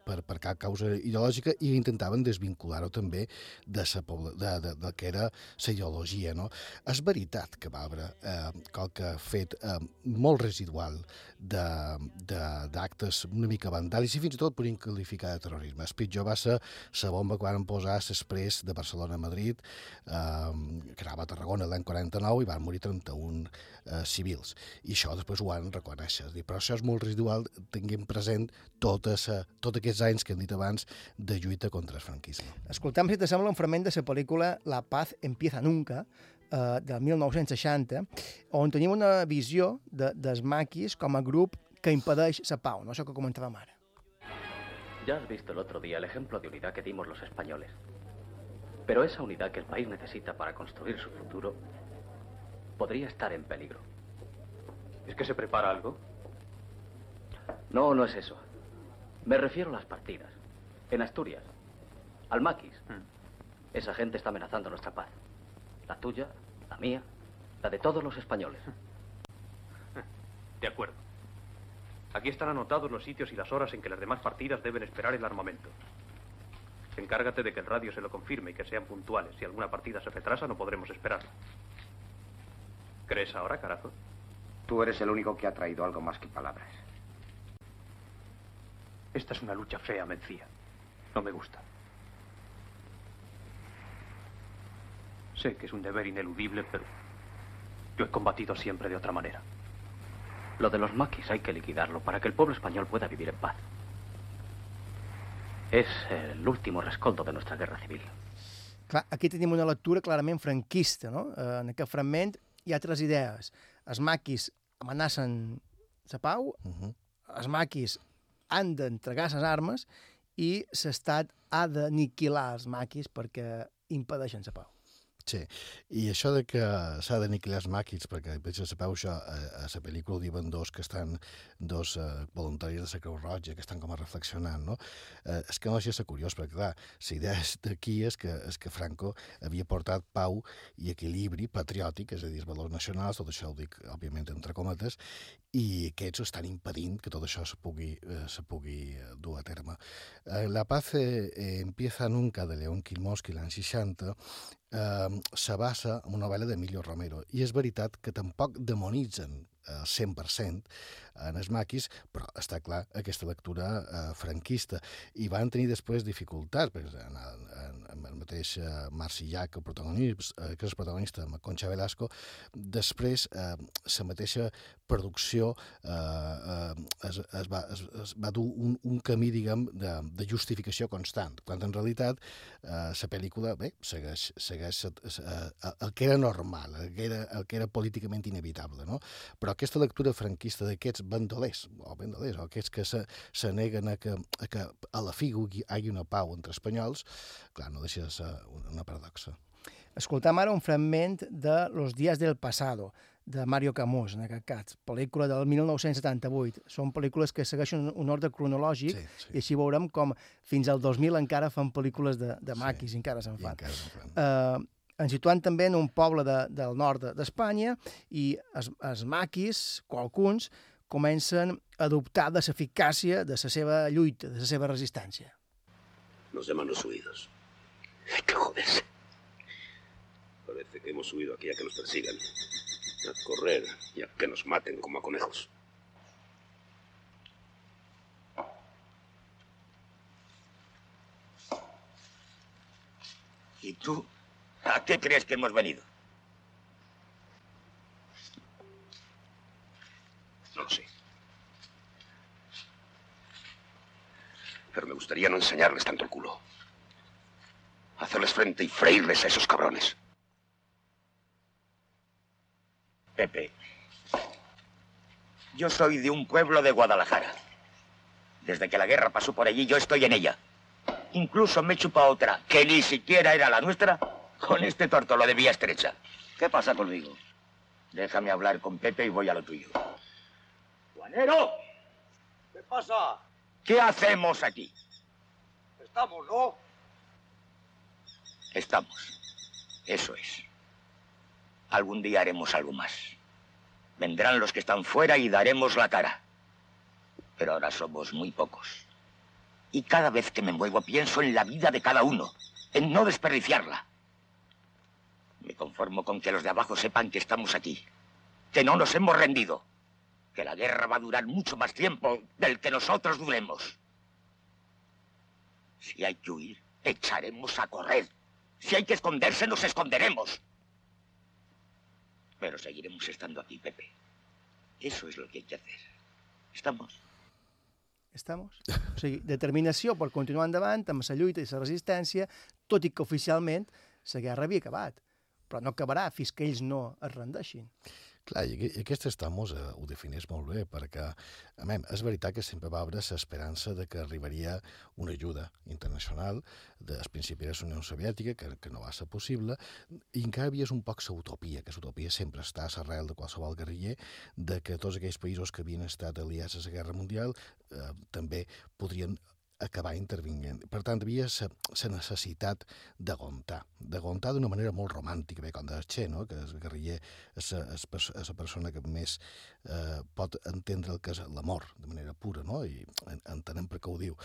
per, per cap causa ideològica i intentaven desvincular-ho també de, sa, de, de, de que era la ideologia. No? És veritat que va haver eh, qualque fet eh, molt residual d'actes una mica vandàlics i fins i tot podríem qualificar de terrorisme. El pitjor va ser la bomba que van posar després de Barcelona a Madrid, eh, que anava a Tarragona l'any 49 i van morir 31 eh, civils. I això després ho van reconèixer. Dir, però això és molt residual, tinguem present tota tots aquests anys que hem dit abans de lluita contra el franquisme. Escoltem, si t'assembla, un fragment de la pel·lícula La paz empieza nunca, eh, del 1960, on tenim una visió de, dels maquis com a grup que impedeix la pau, no això que comentàvem ara. Ya has visto el otro día el ejemplo de unidad que dimos los españoles. Pero esa unidad que el país necesita para construir su futuro podría estar en peligro. ¿Es que se prepara algo? No, no es eso. Me refiero a las partidas. En Asturias. Al maquis. Esa gente está amenazando nuestra paz. La tuya, la mía, la de todos los españoles. De acuerdo. Aquí están anotados los sitios y las horas en que las demás partidas deben esperar el armamento. Encárgate de que el radio se lo confirme y que sean puntuales. Si alguna partida se retrasa, no podremos esperarla. ¿Crees ahora, carajo? Tú eres el único que ha traído algo más que palabras. Esta es una lucha fea, Mencía. No me gusta. Sé que es un deber ineludible, pero yo he combatido siempre de otra manera. Lo de los maquis hay que liquidarlo para que el pueblo español pueda vivir en paz. És el último rescoldo de nuestra guerra civil. Clar, aquí tenim una lectura clarament franquista, no? Eh, En aquest fragment hi ha tres idees. Els maquis amenacen la pau, Uh -huh. els maquis han d'entregar les armes i l'estat ha d'aniquilar els maquis perquè impedeixen la pau. Sí, i això de que s'ha d'aniquilar els maquis, perquè per això sabeu això, a, a la pel·lícula ho diuen dos que estan, dos eh, voluntaris de la Creu Roja, que estan com a reflexionant, no? Eh, és que no ser curiós, perquè clar, la idea és d'aquí és que, és que Franco havia portat pau i equilibri patriòtic, és a dir, els valors nacionals, tot això ho dic, òbviament, entre cometes, i aquests estan impedint que tot això se pugui, eh, se pugui eh, dur a terme. Eh, la paz eh, empieza nunca, de León Quilmosqui, l'any 60, eh, se basa en una novel·la d'Emilio Romero. I és veritat que tampoc demonitzen al 100% en els maquis, però està clar aquesta lectura eh, franquista. I van tenir després dificultats, perquè en, en, en el mateix eh, Marcillà, que, el protagonista, eh, que és el protagonista, amb Concha Velasco, després eh, la mateixa producció eh, eh, es, es, va, es, es va dur un, un camí, diguem, de, de justificació constant, quan en realitat eh, la pel·lícula, bé, segueix, segueix eh, el que era normal, el que era, el que era políticament inevitable, no? Però aquesta lectura franquista d'aquests bandolers, o bandolers, o aquests que se, se neguen a que, a que a la fi hi hagi una pau entre espanyols, clar, no deixa de ser una paradoxa. Escoltam ara un fragment de Los días del pasado, de Mario Camus, en aquest cas, pel·lícula del 1978. Són pel·lícules que segueixen un ordre cronològic sí, sí. i així veurem com fins al 2000 encara fan pel·lícules de, de maquis sí, i encara se'n fan. Encara se'n fan. Uh, ens situant també en un poble de, del nord d'Espanya i els, els maquis, qualcuns, comencen a adoptar de l'eficàcia de la seva lluita, de la seva resistència. Nos llaman los huidos. Hay que joderse. Parece que hemos huido aquí a que nos persigan. A correr y a que nos maten como a conejos. ¿Y tú? ¿A qué crees que hemos venido? No lo sé. Pero me gustaría no enseñarles tanto el culo. Hacerles frente y freírles a esos cabrones. Pepe, yo soy de un pueblo de Guadalajara. Desde que la guerra pasó por allí, yo estoy en ella. Incluso me he chupado otra, que ni siquiera era la nuestra, con este tortolo de vía estrecha. ¿Qué pasa conmigo? Déjame hablar con Pepe y voy a lo tuyo. ¿Qué pasa? ¿Qué hacemos aquí? Estamos, ¿no? Estamos. Eso es. Algún día haremos algo más. Vendrán los que están fuera y daremos la cara. Pero ahora somos muy pocos. Y cada vez que me muevo pienso en la vida de cada uno, en no desperdiciarla. Me conformo con que los de abajo sepan que estamos aquí, que no nos hemos rendido, que la guerra va a durar mucho más tiempo del que nosotros duremos. Si hay que huir, echaremos a correr. Si hay que esconderse, nos esconderemos. Pero seguiremos estando aquí, Pepe. Eso és el que hay que hacer. Estamos? Estamos? O sigui, determinació per continuar endavant amb la lluita i la resistència, tot i que oficialment la guerra havia acabat. Però no acabarà fins que ells no es rendeixin. Clar, i i aquest estamos eh, ho defineix molt bé, perquè, a més, és veritat que sempre va haver l'esperança de que arribaria una ajuda internacional del principi de la Unió Soviètica, que, que no va ser possible, i encara havia un poc l'utopia, que l'utopia sempre està a l'arrel de qualsevol guerriller, de que tots aquells països que havien estat aliats a la Guerra Mundial eh, també podrien acabar intervinguent. Per tant, havia la necessitat d'aguantar, d'aguantar d'una manera molt romàntica, bé, com de Che, no? que el guerriller és la persona que més eh, pot entendre el que és l'amor de manera pura, no? i en- entenem per què ho diu.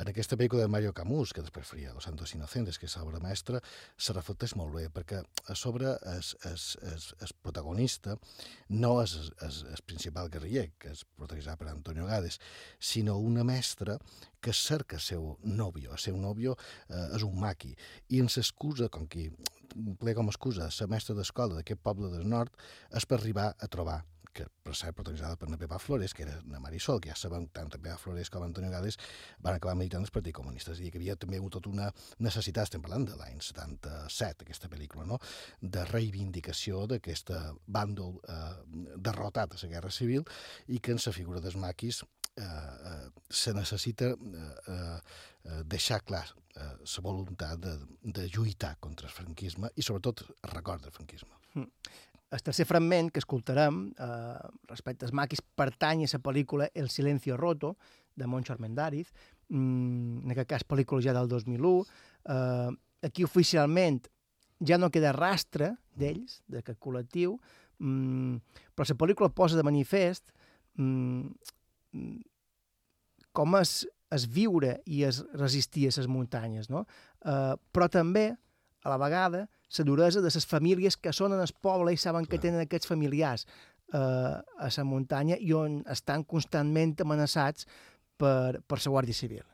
En aquesta pel·lícula de Mario Camus, que després faria Los Santos Inocentes, que és l'obra mestra, se reflecteix molt bé, perquè a sobre el, el, el, el protagonista no és el, principal guerriller, que és protagonitzat per Antonio Gades, sinó una mestra que cerca el seu nòvio. El seu nòvio eh, és un maqui, i ens excusa, com qui ple com excusa, la mestra d'escola d'aquest poble del nord, és per arribar a trobar que per ser protagonitzada per Napeva Flores, que era na Marisol, que ja sabem tant Napeva Flores com Antonio Gades van acabar militant els Partit Comunista. És a dir, que havia també hagut tota una necessitat, estem parlant de l'any 77, aquesta pel·lícula, no?, de reivindicació d'aquest bàndol eh, derrotat a la Guerra Civil i que en la figura dels maquis eh, eh, se necessita eh, eh, deixar clar eh, la voluntat de, de lluitar contra el franquisme i sobretot record del franquisme. Mm. El tercer fragment que escoltarem eh, respecte als maquis pertany a la pel·lícula El silencio roto, de Moncho Armendáriz, mm, en aquest cas pel·lícula ja del 2001. Eh, aquí oficialment ja no queda rastre d'ells, d'aquest col·lectiu, mm, però la pel·lícula posa de manifest mm, com és, és viure i és resistir a les muntanyes, no? Eh, però també, a la vegada, la duresa de les famílies que són en el poble i saben que tenen aquests familiars eh, a la muntanya i on estan constantment amenaçats per, per la Guàrdia Civil.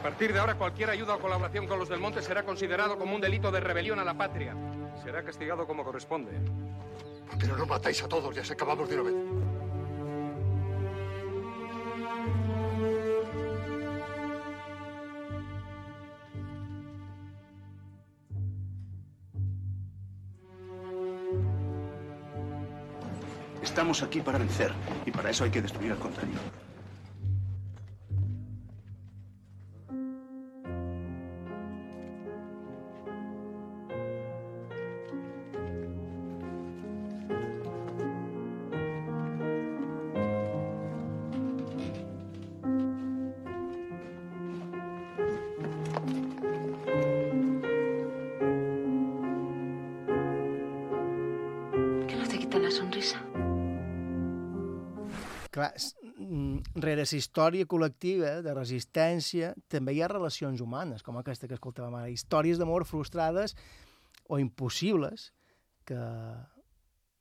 A partir de ahora, cualquier ayuda o colaboración con los del monte será considerado como un delito de rebelión a la patria. Será castigado como corresponde. Pero no matáis a todos, ya se acabamos de una vez. Estamos aquí para vencer y para eso hay que destruir al contrario. La història col·lectiva de resistència també hi ha relacions humanes, com aquesta que escoltàvem ara, històries d'amor frustrades o impossibles que,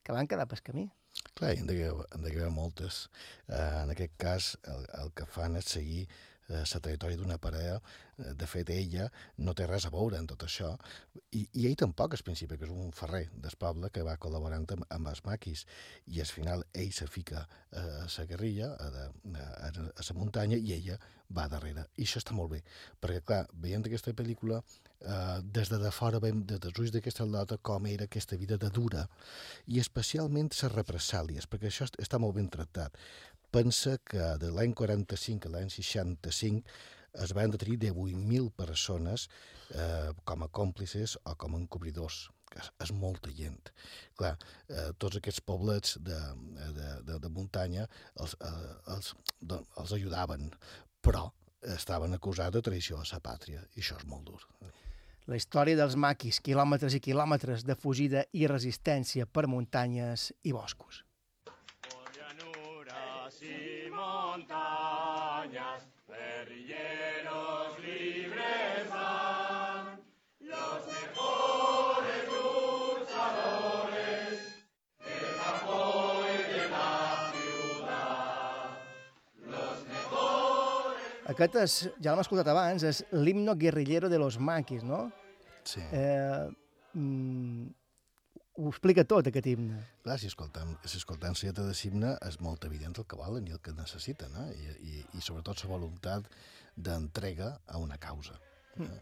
que van quedar pel camí. Clar, hi han d'haver moltes. Eh, en aquest cas, el, el que fan és seguir la trajectòria d'una parella. Eh, De fet, ella no té res a veure en tot això. I, i ell tampoc, al principi, que és un ferrer del poble que va col·laborant amb, amb els maquis. I al final ell se fica a la guerrilla, a, de, a, a la muntanya, i ella va darrere. I això està molt bé, perquè, clar, veient aquesta pel·lícula, eh, des de, de fora veiem des dels ulls d'aquesta aldota com era aquesta vida de dura i especialment les represàlies, perquè això est- està molt ben tractat. Pensa que de l'any 45 a l'any 65 es van detenir 18.000 persones eh, com a còmplices o com a encobridors que és, molta gent. Clar, eh, tots aquests poblets de, de, de, de muntanya els, eh, els, de, els ajudaven, però estaven acusats de traïció a sa pàtria, i això és molt dur. La història dels maquis, quilòmetres i quilòmetres de fugida i resistència per muntanyes i boscos. Y montañas, guerrilleros libres van, los mejores luchadores del campo y de la ciudad. Los mejores. Aquest és, ja l'hem escoltat abans, és l'himno guerrillero de los maquis, no? Sí. Eh, mm, ho explica tot, aquest himne. Clar, si escoltem, si escoltem la lletra de Simna és molt evident el que volen i el que necessiten, eh? I, i, i sobretot la voluntat d'entrega a una causa. Mm.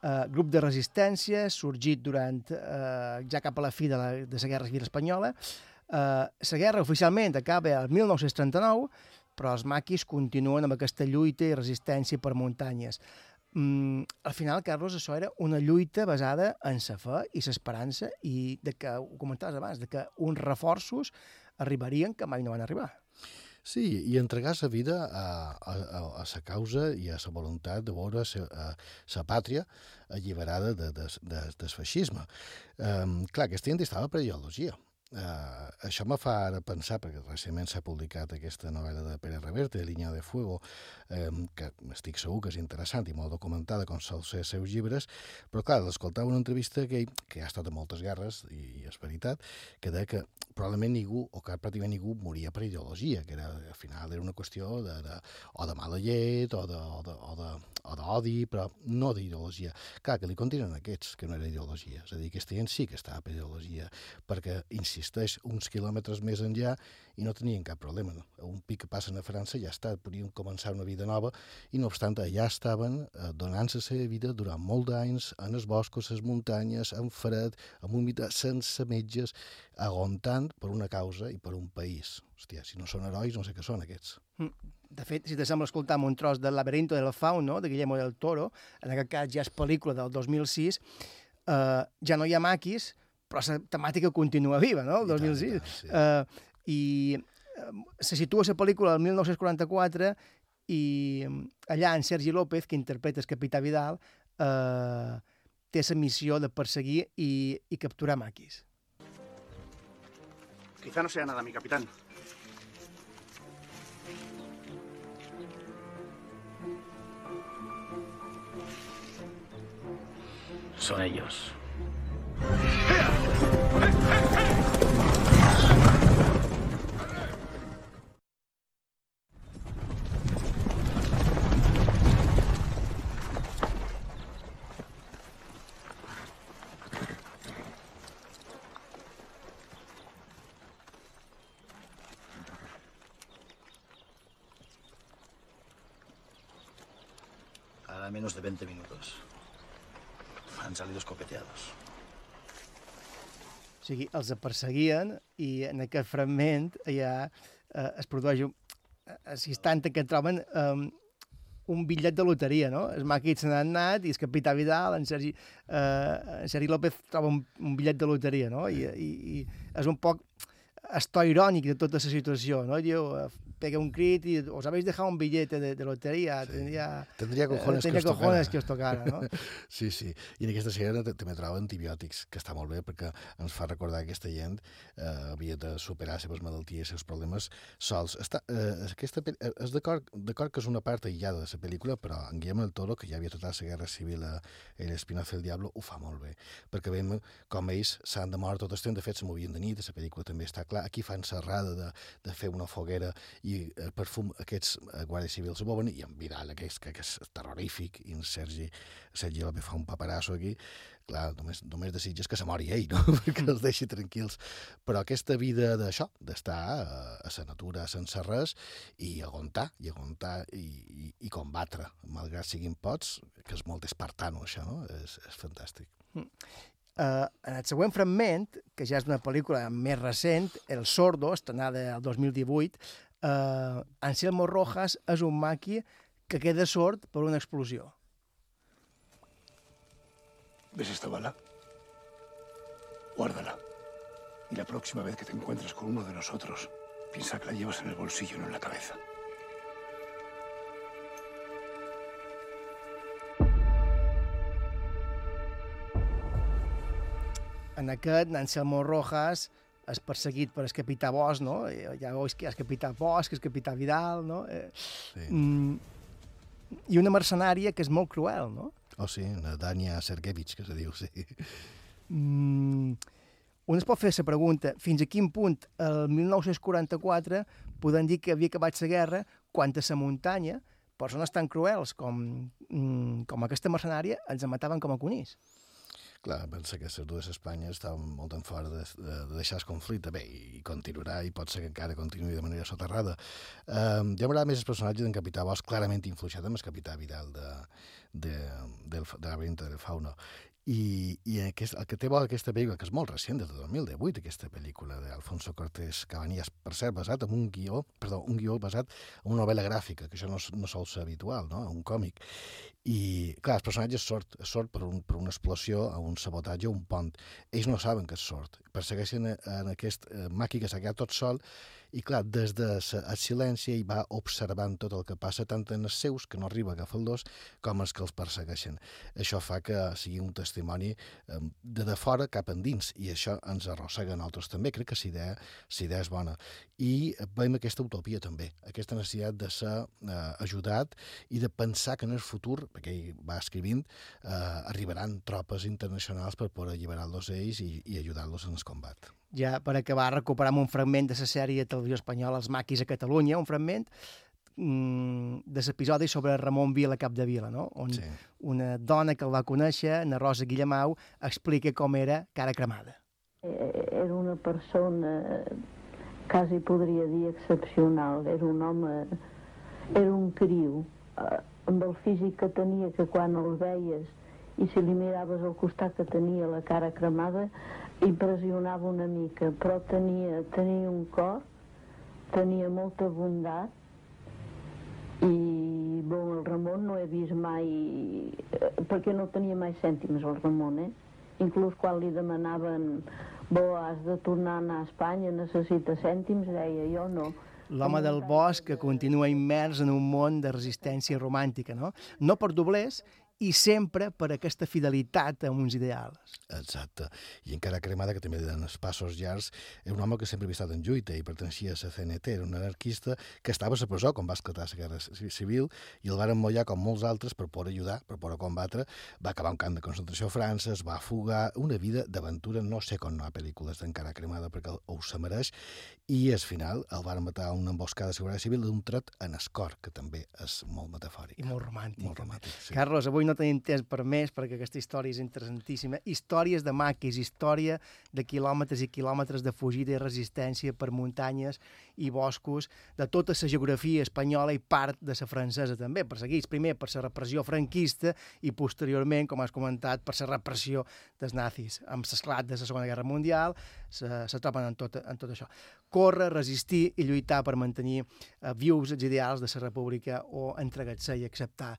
Uh, grup de resistència, sorgit durant, uh, ja cap a la fi de la, de la Guerra Civil Espanyola. Uh, la guerra oficialment acaba el 1939, però els maquis continuen amb aquesta lluita i resistència per muntanyes. Mm, al final, Carlos, això era una lluita basada en la fe i l'esperança i de que, ho comentaves abans, de que uns reforços arribarien que mai no van arribar. Sí, i entregar sa vida a, a, a, sa causa i a sa voluntat de veure sa, a, sa pàtria alliberada de, de, de, del feixisme. Um, clar, aquesta gent estava per ideologia. Uh, això me fa ara pensar, perquè recentment s'ha publicat aquesta novel·la de Pere Reverte, Línia de Fuego, um, que estic segur que és interessant i molt documentada, com sol ser els seus llibres, però clar, l'escoltava una entrevista que que ha estat a moltes guerres, i, i és veritat, que deia que probablement ningú, o que pràcticament ningú moria per ideologia, que era, al final era una qüestió de, de, o de mala llet, o de, o de, o de, o d'odi, però no d'ideologia. Clar, que li continuen aquests, que no era ideologia. És a dir, aquesta gent sí que estava per ideologia, perquè insisteix uns quilòmetres més enllà i no tenien cap problema. Un pic que passen a França ja està, podien començar una vida nova i no obstant allà estaven eh, donant-se la seva vida durant molt d'anys en els boscos, les muntanyes, en fred, en humitat, sense metges, aguantant per una causa i per un país. Hòstia, si no són herois, no sé què són aquests. De fet, si te sembla escoltar un tros del Laberinto del Fauno, de Guillermo del Toro, en aquest cas ja és pel·lícula del 2006, eh, ja no hi ha maquis, però la temàtica continua viva, no?, el 2006. tant, sí. Eh, I eh, se situa la pel·lícula el 1944 i allà en Sergi López, que interpreta el capità Vidal, eh, té la missió de perseguir i, i capturar maquis. Quizá no sea nada, mi capitán. Son ellos. Sigui, els perseguien i en aquest fragment ja eh, es produeix un, instant en què troben um, un bitllet de loteria, no? Els maquits n'han anat i el capità Vidal, en Sergi, eh, en Sergi López troba un, un bitllet de loteria, no? I, i, i és un poc esto irònic de tota la situació, no? Diu, eh, pega un crit i os habéis dejado un billete de, de lotería, sí. tendría, Tendría cojones, eh, tendría que, os cojones tocara. que os tocara, no? sí, sí. I en aquesta sèrie també troba antibiòtics, que està molt bé perquè ens fa recordar que aquesta gent eh, havia de superar les seves malalties, els seus problemes sols. Està, eh, aquesta, eh, és d'acord que és una part aïllada de la pel·lícula, però en Guillermo del Toro, que ja havia tratat la Guerra Civil a El Espinazo del Diablo, ho fa molt bé, perquè veiem com ells s'han de mort tot el temps, de fet se movien de nit, la pel·lícula també està clar, aquí fan serrada de, de fer una foguera i i el perfum aquests eh, guàrdies civils veuen, i en Vidal, aquest, que, que és terrorífic, i en Sergi, Sergi López fa un paparasso aquí, clar, només, només desitges que se mori ell, no? perquè els deixi tranquils. Però aquesta vida d'això, d'estar a, a la natura sense res i aguantar, i aguantar i, i, i combatre, malgrat siguin pots, que és molt espartano, això, no? És, és fantàstic. Mm. Uh, en el següent fragment, que ja és una pel·lícula més recent, El Sordo, estrenada el 2018, uh, Anselmo Rojas és un maqui que queda sord per una explosió. ¿Ves esta bala? Guárdala. Y la próxima vez que te encuentres con uno de nosotros, piensa que la llevas en el bolsillo, no en la cabeza. En aquest, Anselmo Rojas és perseguit per el capità Bosch, no? Ja veus que el capità Bosch, el capità Vidal, no? Eh, Sí. mm, I una mercenària que és molt cruel, no? Oh, sí, una Dania Sergevich, que se diu, sí. Mm, un es pot fer la pregunta, fins a quin punt el 1944 podem dir que havia acabat la guerra quan a la muntanya persones tan cruels com, mm, com aquesta mercenària ens mataven com a conís. Clar, pensa que les dues Espanyes estaven molt en fora de, de, de deixar el conflicte. Bé, i continuarà, i pot ser que encara continuï de manera soterrada. Um, ja m'agrada més el personatge d'en Capità Bosch, clarament influixat amb el Capità Vidal de, de, del, de la Venta del Fauno. I, i aquest, el que té bo aquesta pel·lícula, que és molt recent, des de 2018, aquesta pel·lícula d'Alfonso Cortés Cabanillas, per cert, basat en un guió, perdó, un guió basat en una novel·la gràfica, que això no, no sol ser habitual, no? un còmic. I, clar, el personatge és sort, sort per, un, per una explosió, a un sabotatge, un pont. Ells no saben que és sort. Persegueixen en aquest eh, maqui que s'ha quedat tot sol i, clar, des de el silenci ell va observant tot el que passa, tant en els seus, que no arriba a agafar el dos, com els que els persegueixen. Això fa que sigui un testimoni de de fora cap endins, i això ens arrossega a nosaltres també. Crec que la idea, la idea és bona. I veiem aquesta utopia també, aquesta necessitat de ser eh, ajudat i de pensar que en el futur, perquè ell va escrivint, eh, arribaran tropes internacionals per poder alliberar-los ells i, i ajudar-los en el combat. Ja per acabar, recuperam un fragment de la sèrie de televisió espanyola Els maquis a Catalunya, un fragment mm, de l'episodi sobre Ramon Vila Capdevila, no? on sí. una dona que el va conèixer, na Rosa Guillemau, explica com era cara cremada. Eh, Era una persona, quasi podria dir excepcional. Era un home, era un criu, eh, amb el físic que tenia, que quan el veies i si li miraves al costat que tenia la cara cremada, impressionava una mica, però tenia, tenia un cor, tenia molta bondat i bon, el Ramon no he vist mai, eh, perquè no tenia mai cèntims el Ramon, eh? Inclús quan li demanaven, bo, has de tornar a anar a Espanya, necessita cèntims, deia, jo no. L'home del bosc que continua immers en un món de resistència romàntica, no? No per doblers i sempre per aquesta fidelitat a uns ideals. Exacte. I encara cremada, que també els passos llargs, era un home que sempre havia estat en lluita i pertencia a la CNT, era un anarquista que estava a la presó quan va esclatar la guerra civil i el van emmollar com molts altres per poder ajudar, per poder combatre. Va acabar un camp de concentració a França, es va fugar, una vida d'aventura, no sé com no hi ha pel·lícules d'encara cremada perquè ho se mereix, i al final el van matar a una emboscada de seguretat civil d'un tret en escor, que també és molt metafòric. I molt romàntic. Molt romàntic, sí. Carlos, avui no tenim temps per més perquè aquesta història és interessantíssima. Històries de maquis, història de quilòmetres i quilòmetres de fugida i resistència per muntanyes i boscos, de tota la geografia espanyola i part de la francesa també, perseguits primer per la repressió franquista i posteriorment, com has comentat, per la repressió dels nazis. Amb l'esclat de la Segona Guerra Mundial se, se troben en tot, en tot això. Córrer, resistir i lluitar per mantenir eh, vius els ideals de la república o entregar-se i acceptar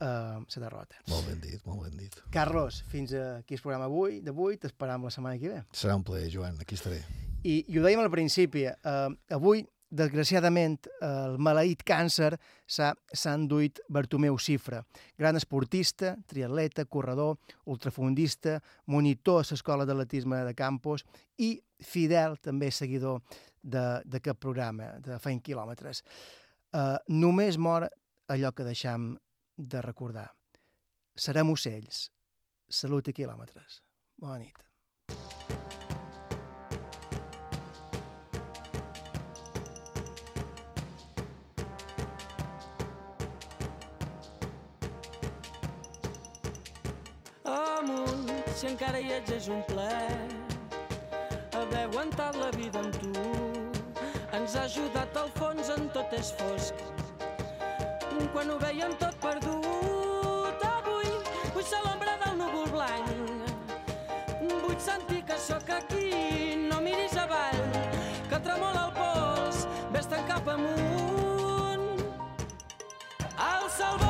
la uh, derrota. Molt ben dit, molt ben dit. Carlos, fins aquí el programa avui, d'avui, t'esperam la setmana que ve. Serà un plaer, Joan, aquí estaré. I, i ho dèiem al principi, uh, avui, desgraciadament, el maleït càncer s'ha enduit Bartomeu Cifra, gran esportista, triatleta, corredor, ultrafundista, monitor a l'escola d'atletisme de Campos i fidel també seguidor d'aquest programa, de Feint Quilòmetres. Uh, només mor allò que deixam de recordar. Serem ocells. Salut i quilòmetres. Bona nit. Amunt, si encara hi ets és un plaer haver aguantat la vida amb tu ens ha ajudat al fons en tot és fosc quan ho veiem tot perdut, avui vull ser l'ombra del núvol blanc. Vull sentir que sóc aquí, no miris avall, que tremola el pols, vés-te'n cap amunt. El vol,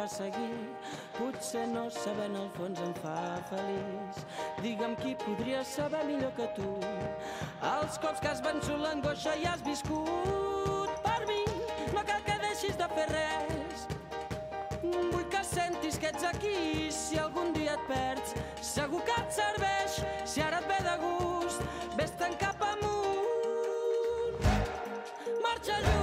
fa seguir. Potser no saber en el fons em fa feliç. Digue'm qui podria saber millor que tu. Els cops que has vençut l'angoixa i has viscut per mi. No cal que deixis de fer res. Vull que sentis que ets aquí si algun dia et perds. Segur que et serveix si ara et ve de gust. Vés-te'n cap amunt. Marxa lluny.